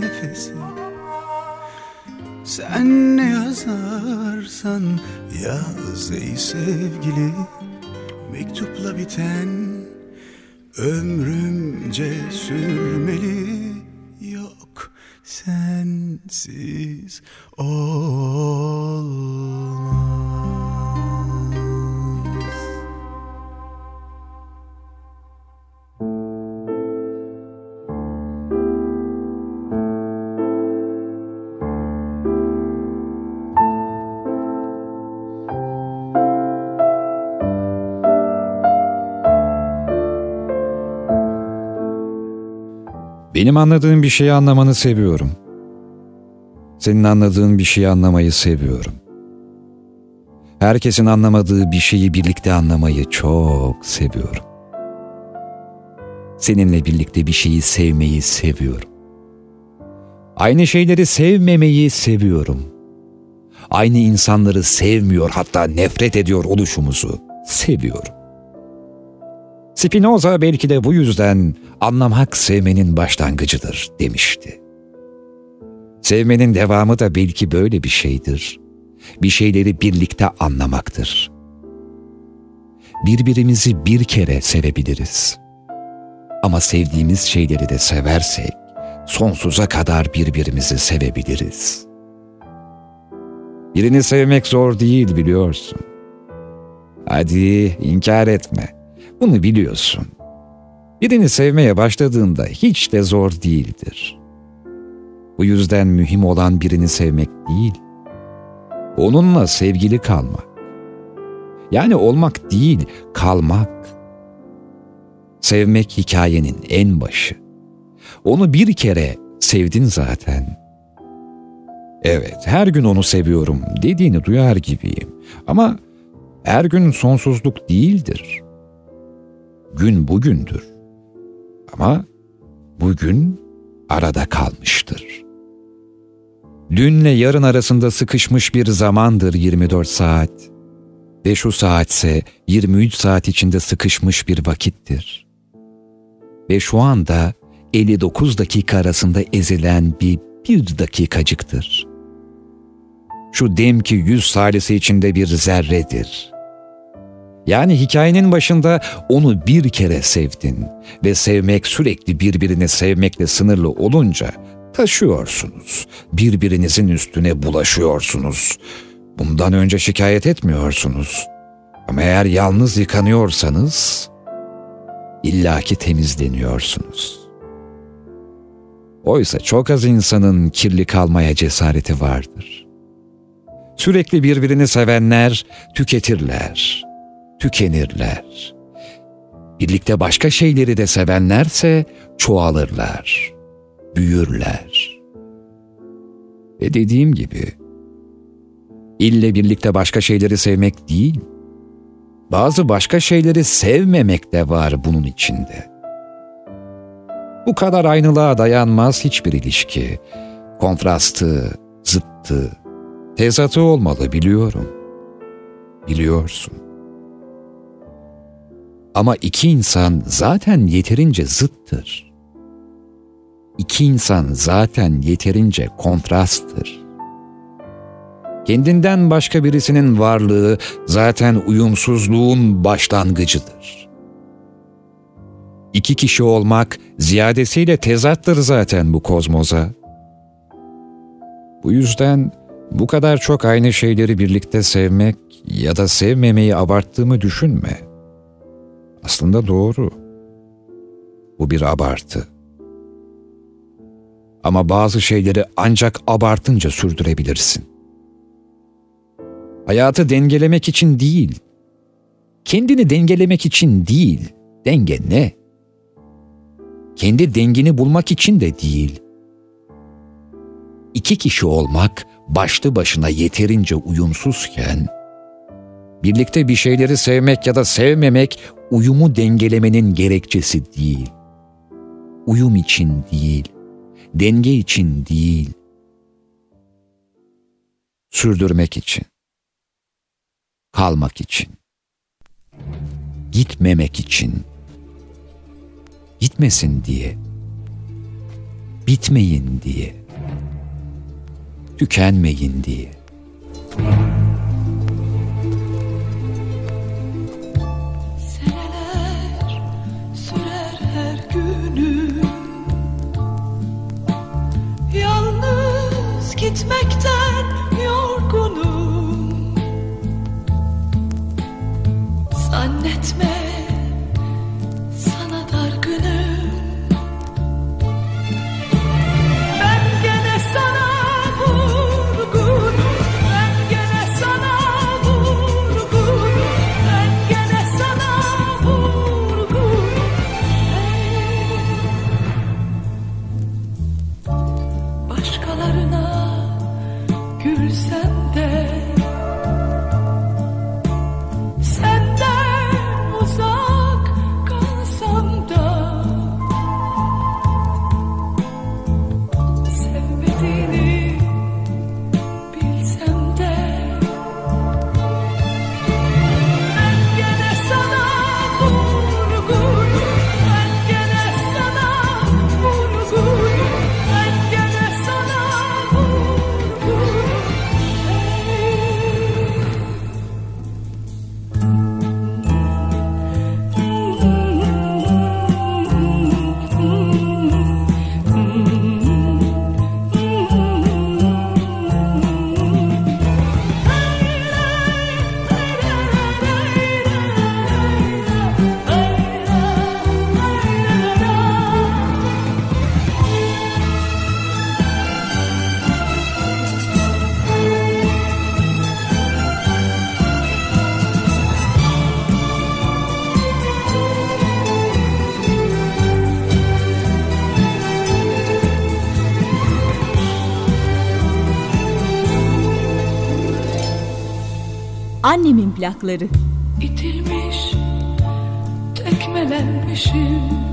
nefesi. Sen ne yazarsan yaz ey sevgili. Mektupla biten ömrümce sürmeli. Yok sensiz olmaz Benim anladığım bir şeyi anlamanı seviyorum. Senin anladığın bir şeyi anlamayı seviyorum. Herkesin anlamadığı bir şeyi birlikte anlamayı çok seviyorum. Seninle birlikte bir şeyi sevmeyi seviyorum. Aynı şeyleri sevmemeyi seviyorum. Aynı insanları sevmiyor hatta nefret ediyor oluşumuzu seviyorum. Spinoza belki de bu yüzden anlamak sevmenin başlangıcıdır demişti. Sevmenin devamı da belki böyle bir şeydir. Bir şeyleri birlikte anlamaktır. Birbirimizi bir kere sevebiliriz. Ama sevdiğimiz şeyleri de seversek sonsuza kadar birbirimizi sevebiliriz. Birini sevmek zor değil biliyorsun. Hadi inkar etme. Bunu biliyorsun. Birini sevmeye başladığında hiç de zor değildir. Bu yüzden mühim olan birini sevmek değil, onunla sevgili kalmak. Yani olmak değil, kalmak. Sevmek hikayenin en başı. Onu bir kere sevdin zaten. Evet, her gün onu seviyorum dediğini duyar gibiyim. Ama her gün sonsuzluk değildir. Gün bugündür. Ama bugün arada kalmıştır. Dünle yarın arasında sıkışmış bir zamandır 24 saat ve şu saatse 23 saat içinde sıkışmış bir vakittir. Ve şu anda 59 dakika arasında ezilen bir bir dakikacıktır. Şu dem ki yüz salisi içinde bir zerredir. Yani hikayenin başında onu bir kere sevdin ve sevmek sürekli birbirini sevmekle sınırlı olunca taşıyorsunuz. Birbirinizin üstüne bulaşıyorsunuz. Bundan önce şikayet etmiyorsunuz. Ama eğer yalnız yıkanıyorsanız illaki temizleniyorsunuz. Oysa çok az insanın kirli kalmaya cesareti vardır. Sürekli birbirini sevenler tüketirler, tükenirler. Birlikte başka şeyleri de sevenlerse çoğalırlar, büyürler. Ve dediğim gibi, ille birlikte başka şeyleri sevmek değil, bazı başka şeyleri sevmemek de var bunun içinde. Bu kadar aynılığa dayanmaz hiçbir ilişki. Kontrastı, zıttı, tezatı olmalı biliyorum. Biliyorsun. Ama iki insan zaten yeterince zıttır. İki insan zaten yeterince kontrasttır. Kendinden başka birisinin varlığı zaten uyumsuzluğun başlangıcıdır. İki kişi olmak ziyadesiyle tezattır zaten bu kozmoza. Bu yüzden bu kadar çok aynı şeyleri birlikte sevmek ya da sevmemeyi abarttığımı düşünme. Aslında doğru. Bu bir abartı. Ama bazı şeyleri ancak abartınca sürdürebilirsin. Hayatı dengelemek için değil, kendini dengelemek için değil, denge ne? Kendi dengini bulmak için de değil. İki kişi olmak başlı başına yeterince uyumsuzken, birlikte bir şeyleri sevmek ya da sevmemek uyumu dengelemenin gerekçesi değil. Uyum için değil, denge için değil, sürdürmek için, kalmak için, gitmemek için, gitmesin diye, bitmeyin diye, tükenmeyin diye. Seneler Zannetme sana plakları. İtilmiş, tekmelenmişim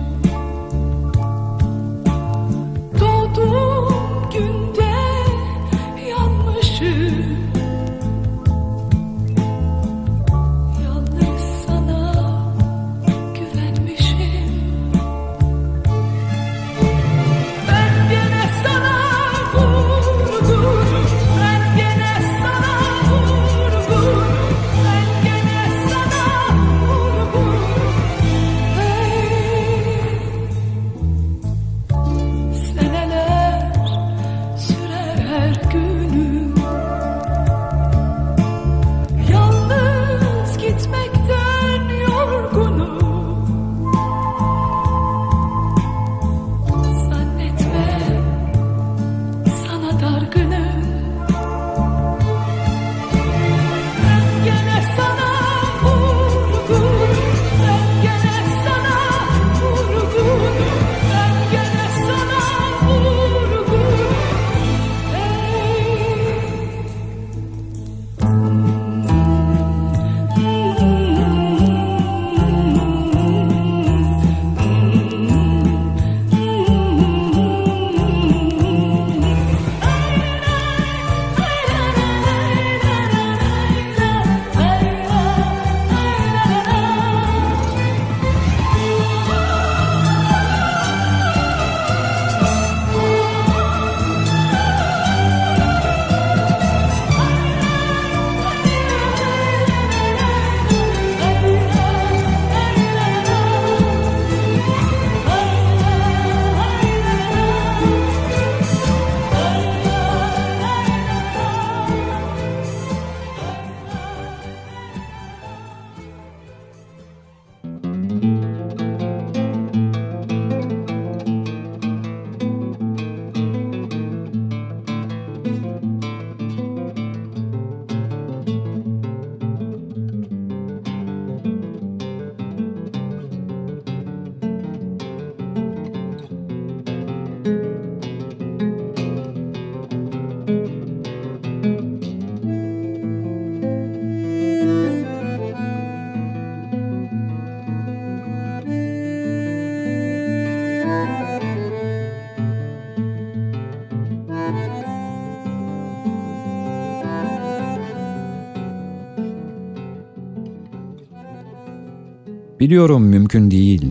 Biliyorum mümkün değil.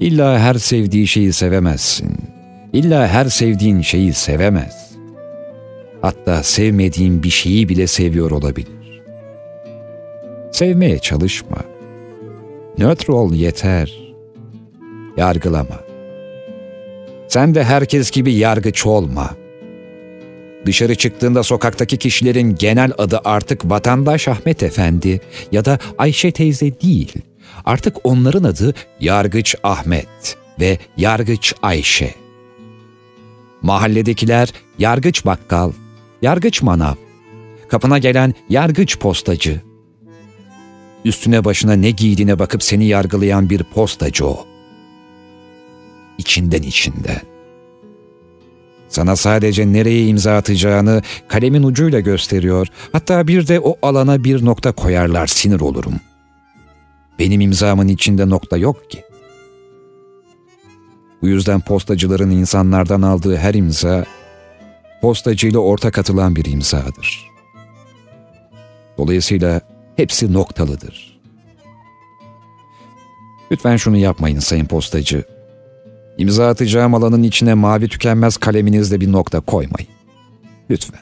İlla her sevdiği şeyi sevemezsin. İlla her sevdiğin şeyi sevemez. Hatta sevmediğin bir şeyi bile seviyor olabilir. Sevmeye çalışma. Nötr ol yeter. Yargılama. Sen de herkes gibi yargıç olma. Dışarı çıktığında sokaktaki kişilerin genel adı artık vatandaş Ahmet Efendi ya da Ayşe teyze değil. Artık onların adı Yargıç Ahmet ve Yargıç Ayşe. Mahalledekiler Yargıç Bakkal, Yargıç Manav, kapına gelen Yargıç Postacı. Üstüne başına ne giydiğine bakıp seni yargılayan bir postacı o. İçinden içinden. Sana sadece nereye imza atacağını kalemin ucuyla gösteriyor. Hatta bir de o alana bir nokta koyarlar sinir olurum. Benim imzamın içinde nokta yok ki. Bu yüzden postacıların insanlardan aldığı her imza postacıyla ortak atılan bir imzadır. Dolayısıyla hepsi noktalıdır. Lütfen şunu yapmayın sayın postacı. İmza atacağım alanın içine mavi tükenmez kaleminizle bir nokta koymayın. Lütfen.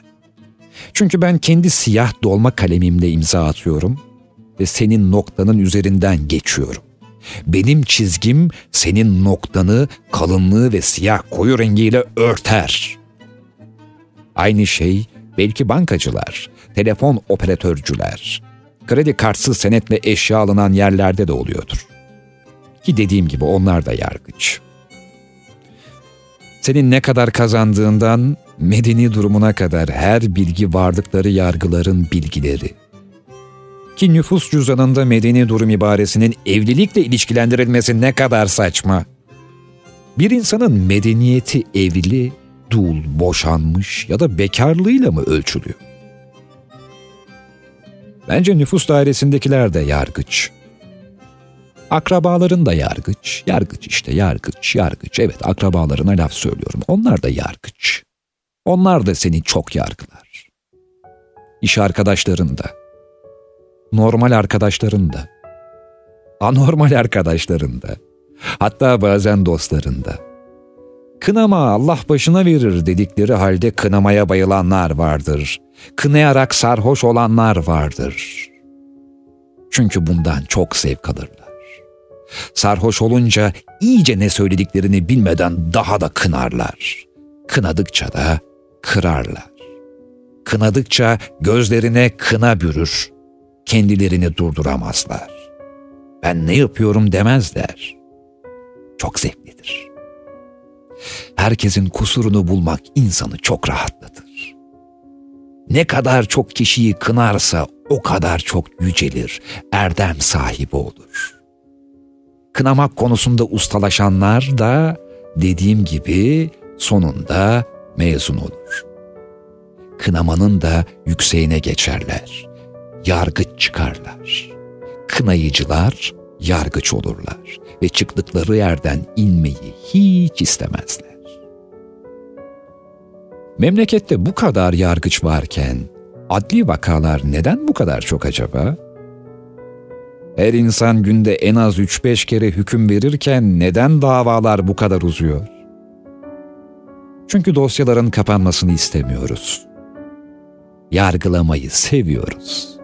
Çünkü ben kendi siyah dolma kalemimle imza atıyorum ve senin noktanın üzerinden geçiyorum. Benim çizgim senin noktanı kalınlığı ve siyah koyu rengiyle örter. Aynı şey belki bankacılar, telefon operatörcüler, kredi kartsız senetle eşya alınan yerlerde de oluyordur. Ki dediğim gibi onlar da yargıç. Senin ne kadar kazandığından medeni durumuna kadar her bilgi vardıkları yargıların bilgileri. Ki nüfus cüzdanında medeni durum ibaresinin evlilikle ilişkilendirilmesi ne kadar saçma. Bir insanın medeniyeti evli, dul, boşanmış ya da bekarlığıyla mı ölçülüyor? Bence nüfus dairesindekiler de yargıç. Akrabaların da yargıç. Yargıç işte yargıç, yargıç. Evet akrabalarına laf söylüyorum. Onlar da yargıç. Onlar da seni çok yargılar. İş arkadaşların da. Normal arkadaşların da. Anormal arkadaşların da. Hatta bazen dostların da. Kınama Allah başına verir dedikleri halde kınamaya bayılanlar vardır. Kınayarak sarhoş olanlar vardır. Çünkü bundan çok zevk alırlar. Sarhoş olunca iyice ne söylediklerini bilmeden daha da kınarlar. Kınadıkça da kırarlar. Kınadıkça gözlerine kına bürür. Kendilerini durduramazlar. Ben ne yapıyorum demezler. Çok zevklidir. Herkesin kusurunu bulmak insanı çok rahatlatır. Ne kadar çok kişiyi kınarsa o kadar çok yücelir, erdem sahibi olur. Kınamak konusunda ustalaşanlar da dediğim gibi sonunda mezun olur. Kınamanın da yükseğine geçerler. Yargıç çıkarlar. Kınayıcılar yargıç olurlar ve çıktıkları yerden inmeyi hiç istemezler. Memlekette bu kadar yargıç varken adli vakalar neden bu kadar çok acaba? Her insan günde en az 3-5 kere hüküm verirken neden davalar bu kadar uzuyor? Çünkü dosyaların kapanmasını istemiyoruz. Yargılamayı seviyoruz.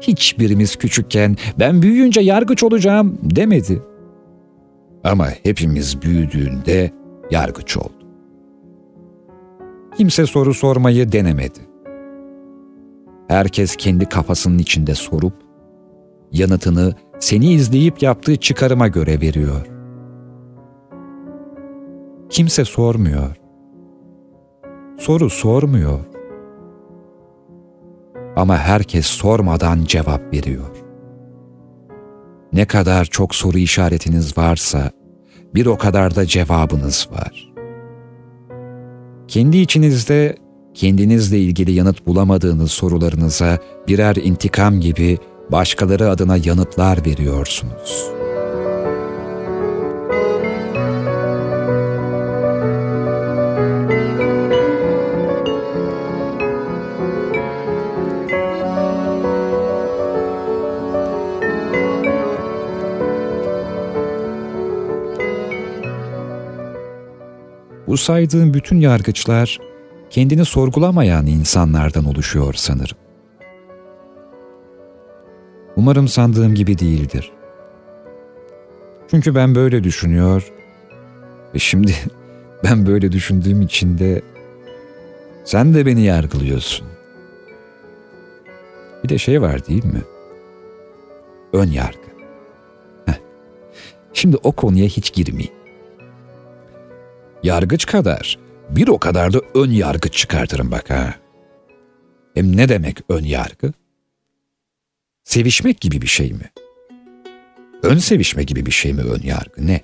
Hiçbirimiz küçükken ben büyüyünce yargıç olacağım demedi. Ama hepimiz büyüdüğünde yargıç oldu. Kimse soru sormayı denemedi. Herkes kendi kafasının içinde sorup yanıtını seni izleyip yaptığı çıkarıma göre veriyor. Kimse sormuyor. Soru sormuyor. Ama herkes sormadan cevap veriyor. Ne kadar çok soru işaretiniz varsa bir o kadar da cevabınız var. Kendi içinizde kendinizle ilgili yanıt bulamadığınız sorularınıza birer intikam gibi başkaları adına yanıtlar veriyorsunuz. Bu saydığım bütün yargıçlar kendini sorgulamayan insanlardan oluşuyor sanırım. Umarım sandığım gibi değildir. Çünkü ben böyle düşünüyor ve şimdi ben böyle düşündüğüm için de sen de beni yargılıyorsun. Bir de şey var değil mi? Ön yargı. Heh. Şimdi o konuya hiç girmeyeyim. Yargıç kadar bir o kadar da ön yargı çıkartırım bak ha. Hem ne demek ön yargı? Sevişmek gibi bir şey mi? Ön sevişme gibi bir şey mi ön yargı ne?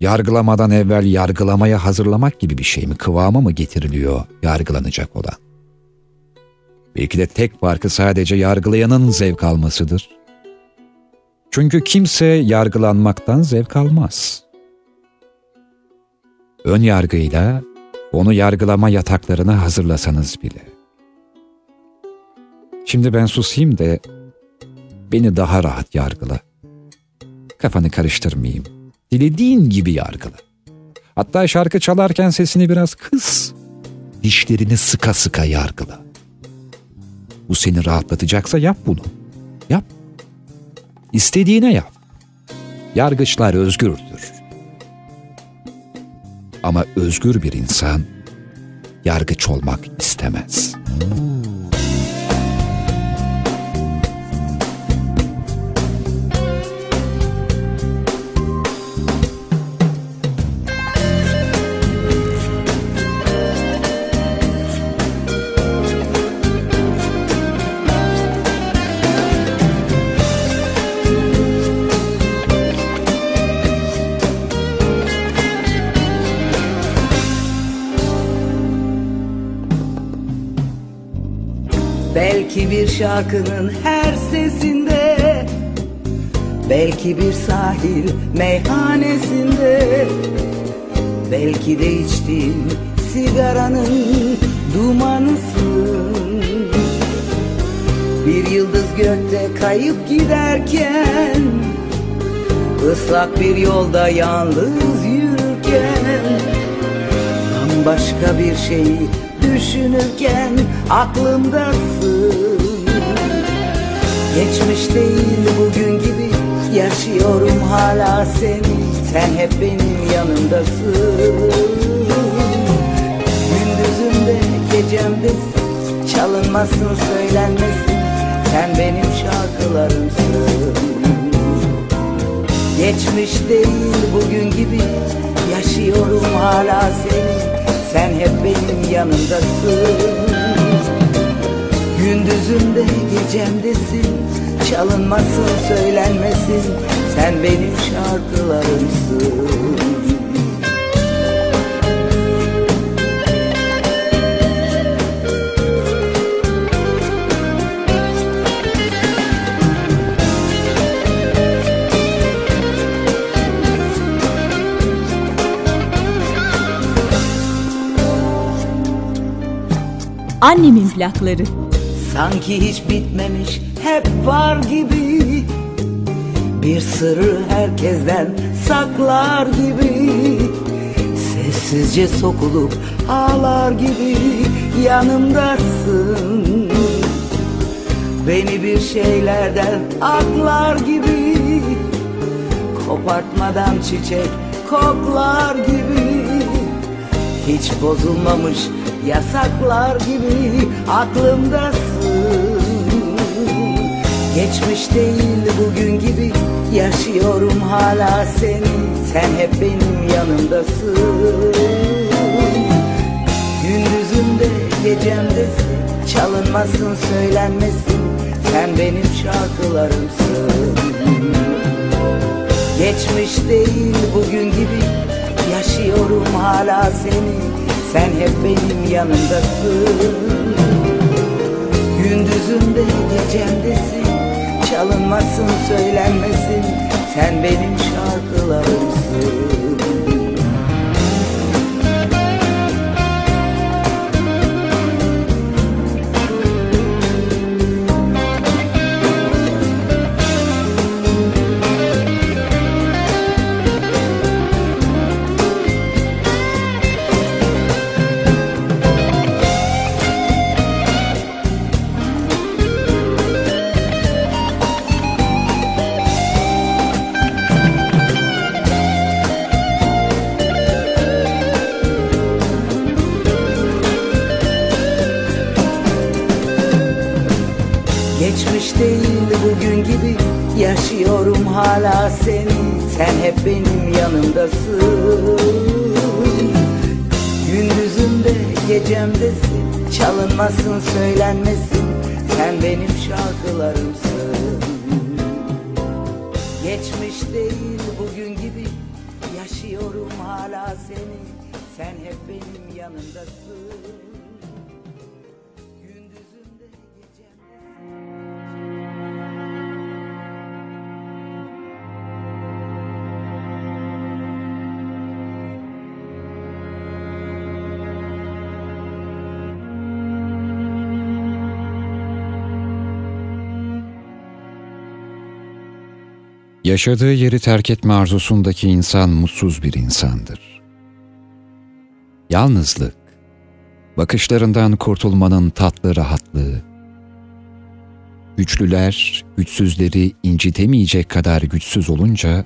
Yargılamadan evvel yargılamaya hazırlamak gibi bir şey mi? Kıvama mı getiriliyor yargılanacak olan? Belki de tek farkı sadece yargılayanın zevk almasıdır. Çünkü kimse yargılanmaktan zevk almaz. Ön yargıyla onu yargılama yataklarına hazırlasanız bile. Şimdi ben susayım da beni daha rahat yargıla. Kafanı karıştırmayayım. Dilediğin gibi yargıla. Hatta şarkı çalarken sesini biraz kıs. Dişlerini sıka sıka yargıla. Bu seni rahatlatacaksa yap bunu. Yap. İstediğine yap. Yargıçlar özgürdür. Ama özgür bir insan yargıç olmak istemez. Şarkının her sesinde. Belki bir sahil meyhanesinde. Belki de içtiğin sigaranın dumanısın. Bir yıldız gökte kayıp giderken ıslak bir yolda yalnız yürürken Bambaşka bir şeyi düşünürken aklımdasın Geçmiş değil bugün gibi yaşıyorum hala seni. Sen hep benim yanımdasın. Gündüzümde gecemdesin Çalınmasın söylenmesin. Sen benim şarkılarımsın. Geçmiş değil bugün gibi Yaşıyorum hala seni. Sen hep benim yanımdasın Gündüzümde gecemdesin. Çalınmasın söylenmesin. Sen benim şarkılarımsın. Annemin plakları. Sanki hiç bitmemiş hep var gibi. Bir sırrı herkesten saklar gibi. Sessizce sokulup ağlar gibi yanımdasın. Beni bir şeylerden aklar gibi. Kopartmadan çiçek koklar gibi. Hiç bozulmamış yasaklar gibi aklımdasın Geçmiş değil bugün gibi yaşıyorum hala seni. Sen hep benim yanımdasın. Gündüzümde gecemdesin çalınmasın söylenmesin. Sen benim şarkılarımsın. Geçmiş değil bugün gibi yaşıyorum hala seni. Sen hep benim yanımdasın. Gündüzümde gecemdesin Çalınmasın söylenmesin. Sen benim şarkılarımsın yaşıyorum hala seni. Sen hep benim yanımdasın. Gündüzümde gecemdesin. Çalınmasın söylenmesin. Sen benim şarkılarımsın. Geçmiş değil bugün gibi yaşıyorum hala seni. Sen hep benim yanımdasın Yaşadığı yeri terk etme arzusundaki insan mutsuz bir insandır. Yalnızlık, bakışlarından kurtulmanın tatlı rahatlığı, güçlüler güçsüzleri incitemeyecek kadar güçsüz olunca,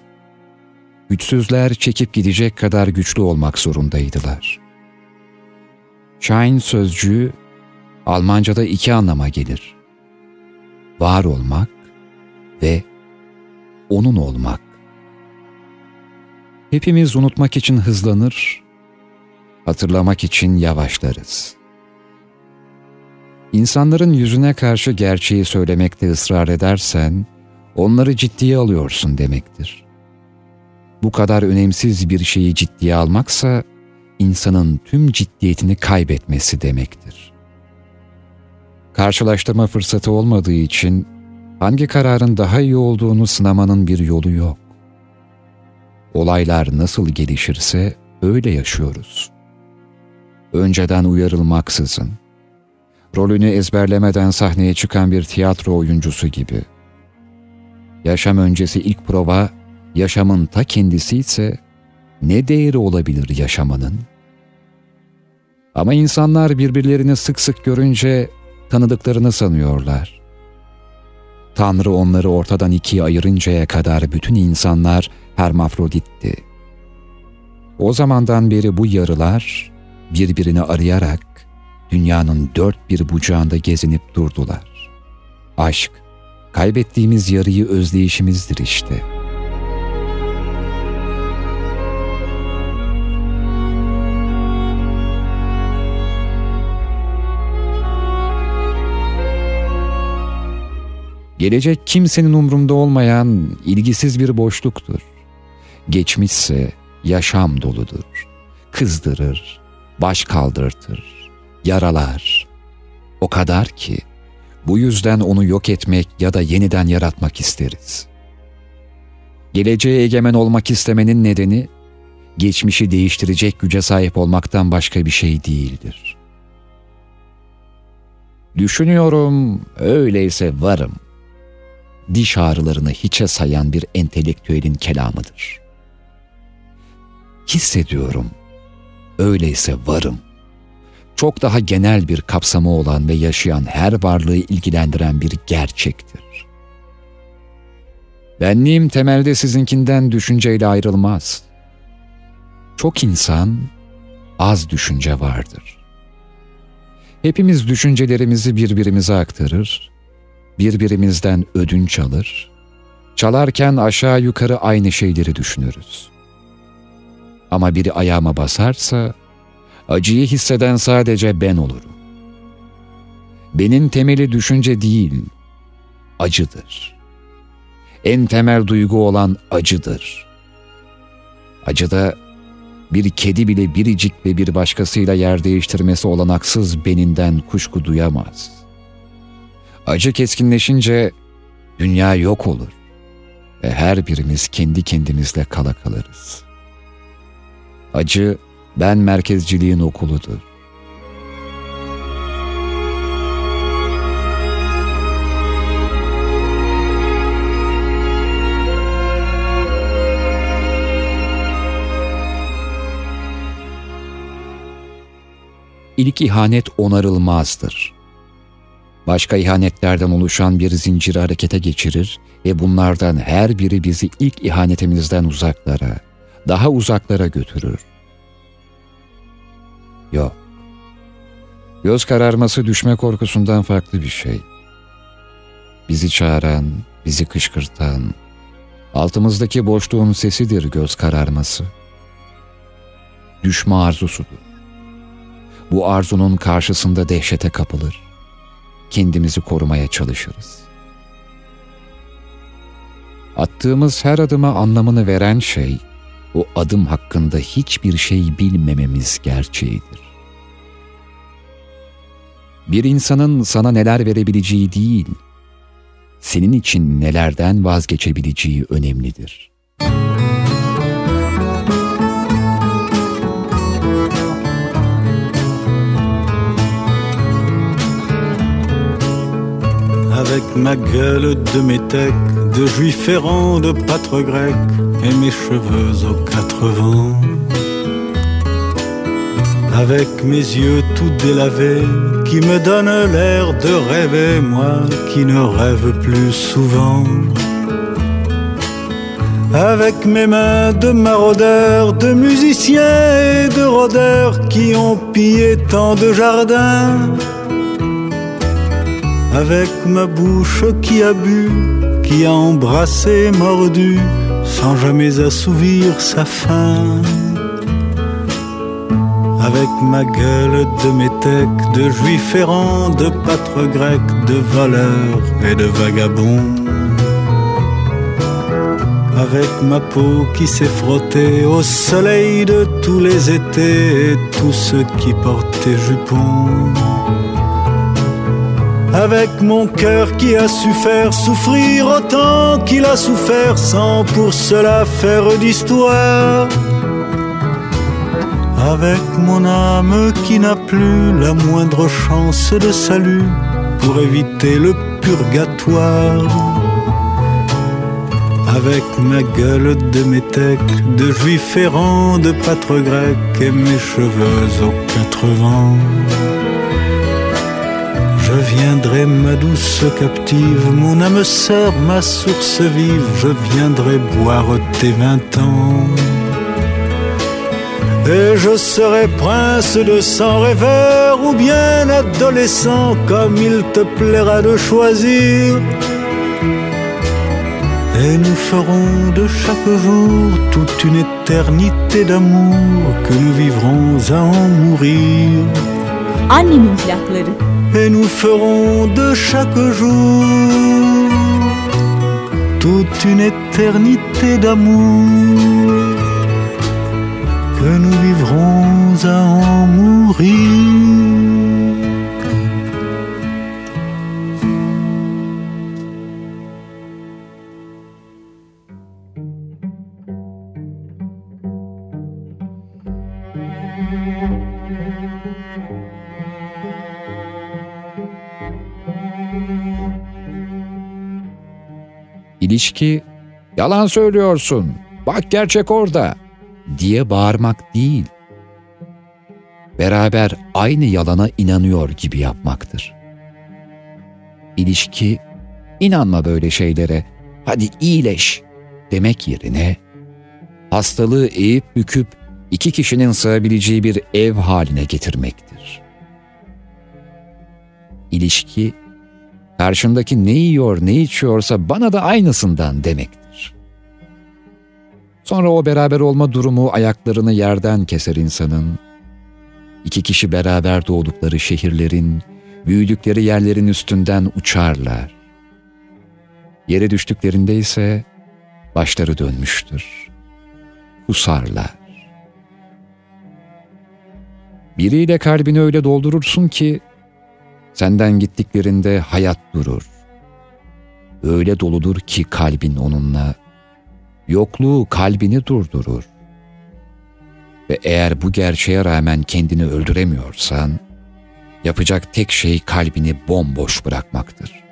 güçsüzler çekip gidecek kadar güçlü olmak zorundaydılar. Shine sözcüğü Almanca'da iki anlama gelir. Var olmak ve onun olmak. Hepimiz unutmak için hızlanır, hatırlamak için yavaşlarız. İnsanların yüzüne karşı gerçeği söylemekte ısrar edersen, onları ciddiye alıyorsun demektir. Bu kadar önemsiz bir şeyi ciddiye almaksa, insanın tüm ciddiyetini kaybetmesi demektir. Karşılaştırma fırsatı olmadığı için hangi kararın daha iyi olduğunu sınamanın bir yolu yok. Olaylar nasıl gelişirse öyle yaşıyoruz. Önceden uyarılmaksızın, rolünü ezberlemeden sahneye çıkan bir tiyatro oyuncusu gibi. Yaşam öncesi ilk prova, yaşamın ta kendisi ise ne değeri olabilir yaşamanın? Ama insanlar birbirlerini sık sık görünce tanıdıklarını sanıyorlar. Tanrı onları ortadan ikiye ayırıncaya kadar bütün insanlar hermafroditti. O zamandan beri bu yarılar birbirini arayarak dünyanın dört bir bucağında gezinip durdular. Aşk, kaybettiğimiz yarıyı özleyişimizdir işte.'' Gelecek kimsenin umrunda olmayan ilgisiz bir boşluktur. Geçmişse yaşam doludur. Kızdırır, baş kaldırtır, yaralar. O kadar ki bu yüzden onu yok etmek ya da yeniden yaratmak isteriz. Geleceğe egemen olmak istemenin nedeni geçmişi değiştirecek güce sahip olmaktan başka bir şey değildir. Düşünüyorum, öyleyse varım.'' Diş ağrılarını hiçe sayan bir entelektüelin kelamıdır. Hissediyorum, öyleyse varım. Çok daha genel bir kapsamı olan ve yaşayan her varlığı ilgilendiren bir gerçektir. Benliğim temelde sizinkinden düşünceyle ayrılmaz. Çok insan, az düşünce vardır. Hepimiz düşüncelerimizi birbirimize aktarır, birbirimizden ödünç alır, çalarken aşağı yukarı aynı şeyleri düşünürüz. Ama biri ayağıma basarsa, acıyı hisseden sadece ben olurum. Benim temeli düşünce değil, acıdır. En temel duygu olan acıdır. Acıda bir kedi bile biricik ve bir başkasıyla yer değiştirmesi olanaksız beninden kuşku duyamaz.'' Acı keskinleşince dünya yok olur ve her birimiz kendi kendimizle kala kalırız. Acı ben merkezciliğin okuludur. İlk ihanet onarılmazdır başka ihanetlerden oluşan bir zinciri harekete geçirir ve bunlardan her biri bizi ilk ihanetimizden uzaklara, daha uzaklara götürür. Yok. Göz kararması düşme korkusundan farklı bir şey. Bizi çağıran, bizi kışkırtan, altımızdaki boşluğun sesidir göz kararması. Düşme arzusudur. Bu arzunun karşısında dehşete kapılır kendimizi korumaya çalışırız. Attığımız her adıma anlamını veren şey, o adım hakkında hiçbir şey bilmememiz gerçeğidir. Bir insanın sana neler verebileceği değil, senin için nelerden vazgeçebileceği önemlidir.'' Avec ma gueule de métèque, de juif errant, de pâtre grec, et mes cheveux aux quatre vents. Avec mes yeux tout délavés, qui me donnent l'air de rêver, moi qui ne rêve plus souvent. Avec mes mains de maraudeurs, de musiciens et de rôdeurs qui ont pillé tant de jardins avec ma bouche qui a bu, qui a embrassé, mordu, sans jamais assouvir sa faim. Avec ma gueule de métèque, de juif errant, de pâtre grec, de voleur et de vagabond. Avec ma peau qui s'est frottée au soleil de tous les étés et tous ceux qui portaient jupons avec mon cœur qui a su faire souffrir autant qu'il a souffert sans pour cela faire d'histoire. Avec mon âme qui n'a plus la moindre chance de salut pour éviter le purgatoire. Avec ma gueule de métèque, de juif errant, de pâtre grec et mes cheveux aux quatre vents. Viendrai, ma douce captive, mon âme sœur, ma source vive, je viendrai boire tes vingt ans. Et je serai prince de sang rêveur ou bien adolescent, comme il te plaira de choisir. Et nous ferons de chaque jour toute une éternité d'amour que nous vivrons à en mourir. Et nous ferons de chaque jour toute une éternité d'amour que nous vivrons à en mourir. İlişki, yalan söylüyorsun, bak gerçek orada diye bağırmak değil. Beraber aynı yalana inanıyor gibi yapmaktır. İlişki, inanma böyle şeylere, hadi iyileş demek yerine, hastalığı eğip büküp iki kişinin sığabileceği bir ev haline getirmektir. İlişki, karşındaki ne yiyor ne içiyorsa bana da aynısından demektir. Sonra o beraber olma durumu ayaklarını yerden keser insanın. İki kişi beraber doğdukları şehirlerin, büyüdükleri yerlerin üstünden uçarlar. Yere düştüklerinde ise başları dönmüştür. Kusarlar. Biriyle kalbini öyle doldurursun ki Senden gittiklerinde hayat durur. Öyle doludur ki kalbin onunla. Yokluğu kalbini durdurur. Ve eğer bu gerçeğe rağmen kendini öldüremiyorsan, yapacak tek şey kalbini bomboş bırakmaktır.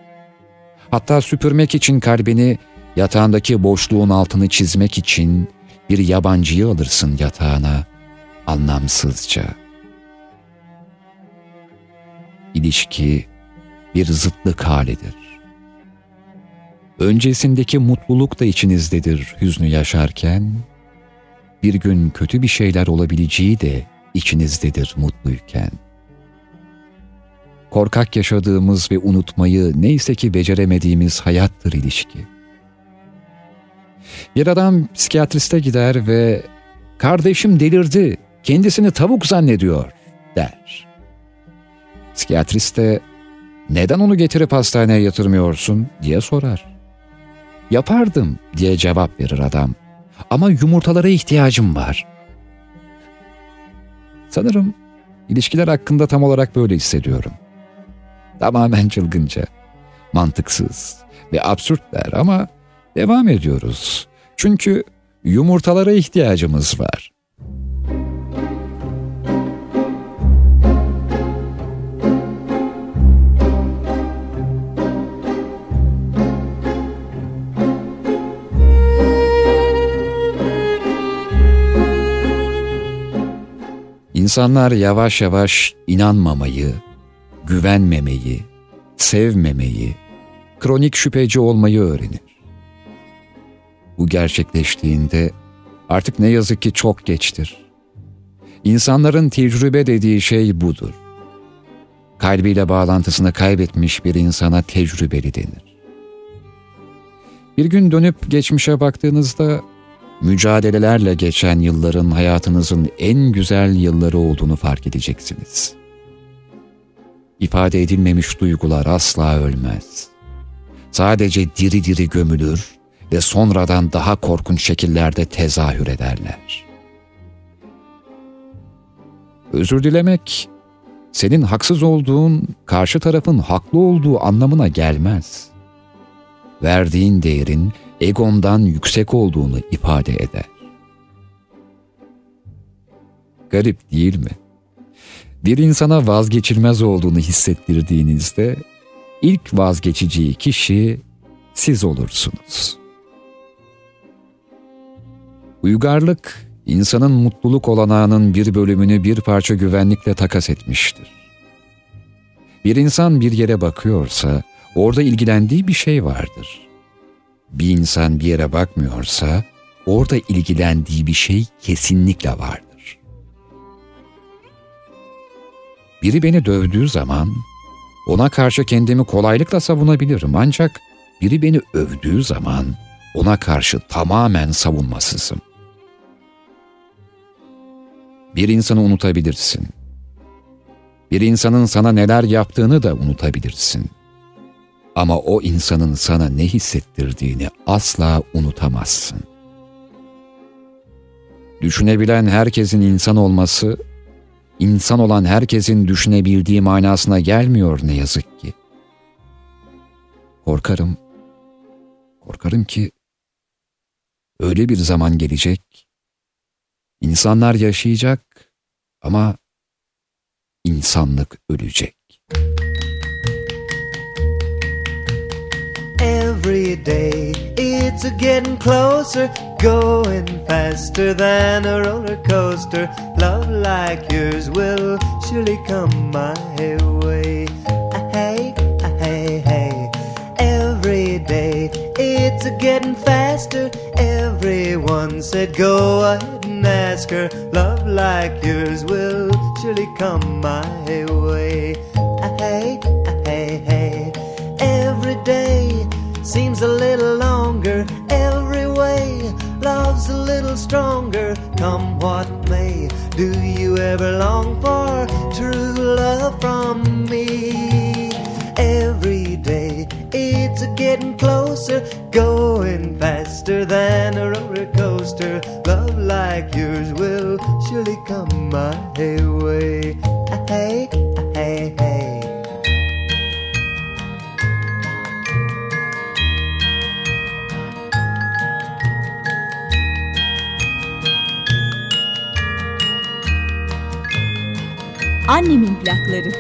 Hatta süpürmek için kalbini, yatağındaki boşluğun altını çizmek için bir yabancıyı alırsın yatağına, anlamsızca.'' İlişki bir zıtlık halidir. Öncesindeki mutluluk da içinizdedir hüznü yaşarken, bir gün kötü bir şeyler olabileceği de içinizdedir mutluyken. Korkak yaşadığımız ve unutmayı neyse ki beceremediğimiz hayattır ilişki. Bir adam psikiyatriste gider ve kardeşim delirdi, kendisini tavuk zannediyor der. Psikiyatrist de neden onu getirip hastaneye yatırmıyorsun diye sorar. Yapardım diye cevap verir adam. Ama yumurtalara ihtiyacım var. Sanırım ilişkiler hakkında tam olarak böyle hissediyorum. Tamamen çılgınca, mantıksız ve absürtler ama devam ediyoruz. Çünkü yumurtalara ihtiyacımız var. İnsanlar yavaş yavaş inanmamayı, güvenmemeyi, sevmemeyi, kronik şüpheci olmayı öğrenir. Bu gerçekleştiğinde artık ne yazık ki çok geçtir. İnsanların tecrübe dediği şey budur. Kalbiyle bağlantısını kaybetmiş bir insana tecrübeli denir. Bir gün dönüp geçmişe baktığınızda mücadelelerle geçen yılların hayatınızın en güzel yılları olduğunu fark edeceksiniz. İfade edilmemiş duygular asla ölmez. Sadece diri diri gömülür ve sonradan daha korkunç şekillerde tezahür ederler. Özür dilemek senin haksız olduğun, karşı tarafın haklı olduğu anlamına gelmez. Verdiğin değerin egondan yüksek olduğunu ifade eder. Garip değil mi? Bir insana vazgeçilmez olduğunu hissettirdiğinizde ilk vazgeçeceği kişi siz olursunuz. Uygarlık, insanın mutluluk olanağının bir bölümünü bir parça güvenlikle takas etmiştir. Bir insan bir yere bakıyorsa, orada ilgilendiği bir şey vardır. Bir insan bir yere bakmıyorsa, orada ilgilendiği bir şey kesinlikle vardır. Biri beni dövdüğü zaman, ona karşı kendimi kolaylıkla savunabilirim ancak biri beni övdüğü zaman ona karşı tamamen savunmasızım. Bir insanı unutabilirsin. Bir insanın sana neler yaptığını da unutabilirsin. Ama o insanın sana ne hissettirdiğini asla unutamazsın. Düşünebilen herkesin insan olması, insan olan herkesin düşünebildiği manasına gelmiyor ne yazık ki. Korkarım, korkarım ki öyle bir zaman gelecek, insanlar yaşayacak ama insanlık ölecek. Day it's a getting closer, going faster than a roller coaster. Love like yours will surely come my way. Ah, Hey, ah, hey, hey. Every day it's a getting faster. Everyone said go ahead and ask her. Love like yours will surely come my way. Ah, Hey, hey, hey. Every day seems a little longer. Every way love's a little stronger. Come what may, do you ever long for true love from me? Every day it's a getting closer, going faster than a roller coaster. Love like yours will surely come my way. Hey, Annemin plakları.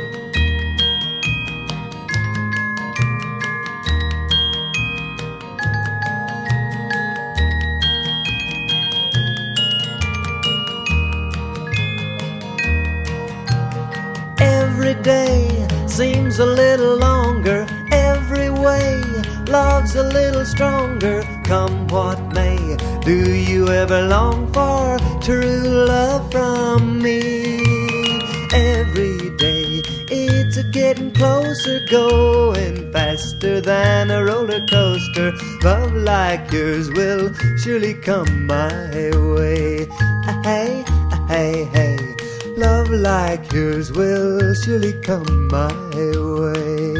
Every day seems a little longer. Every way love's a little stronger. Come what may, do you ever long for true love from me? It's getting closer, going faster than a roller coaster. Love like yours will surely come my way. Ah, Hey, ah, hey, hey. Love like yours will surely come my way.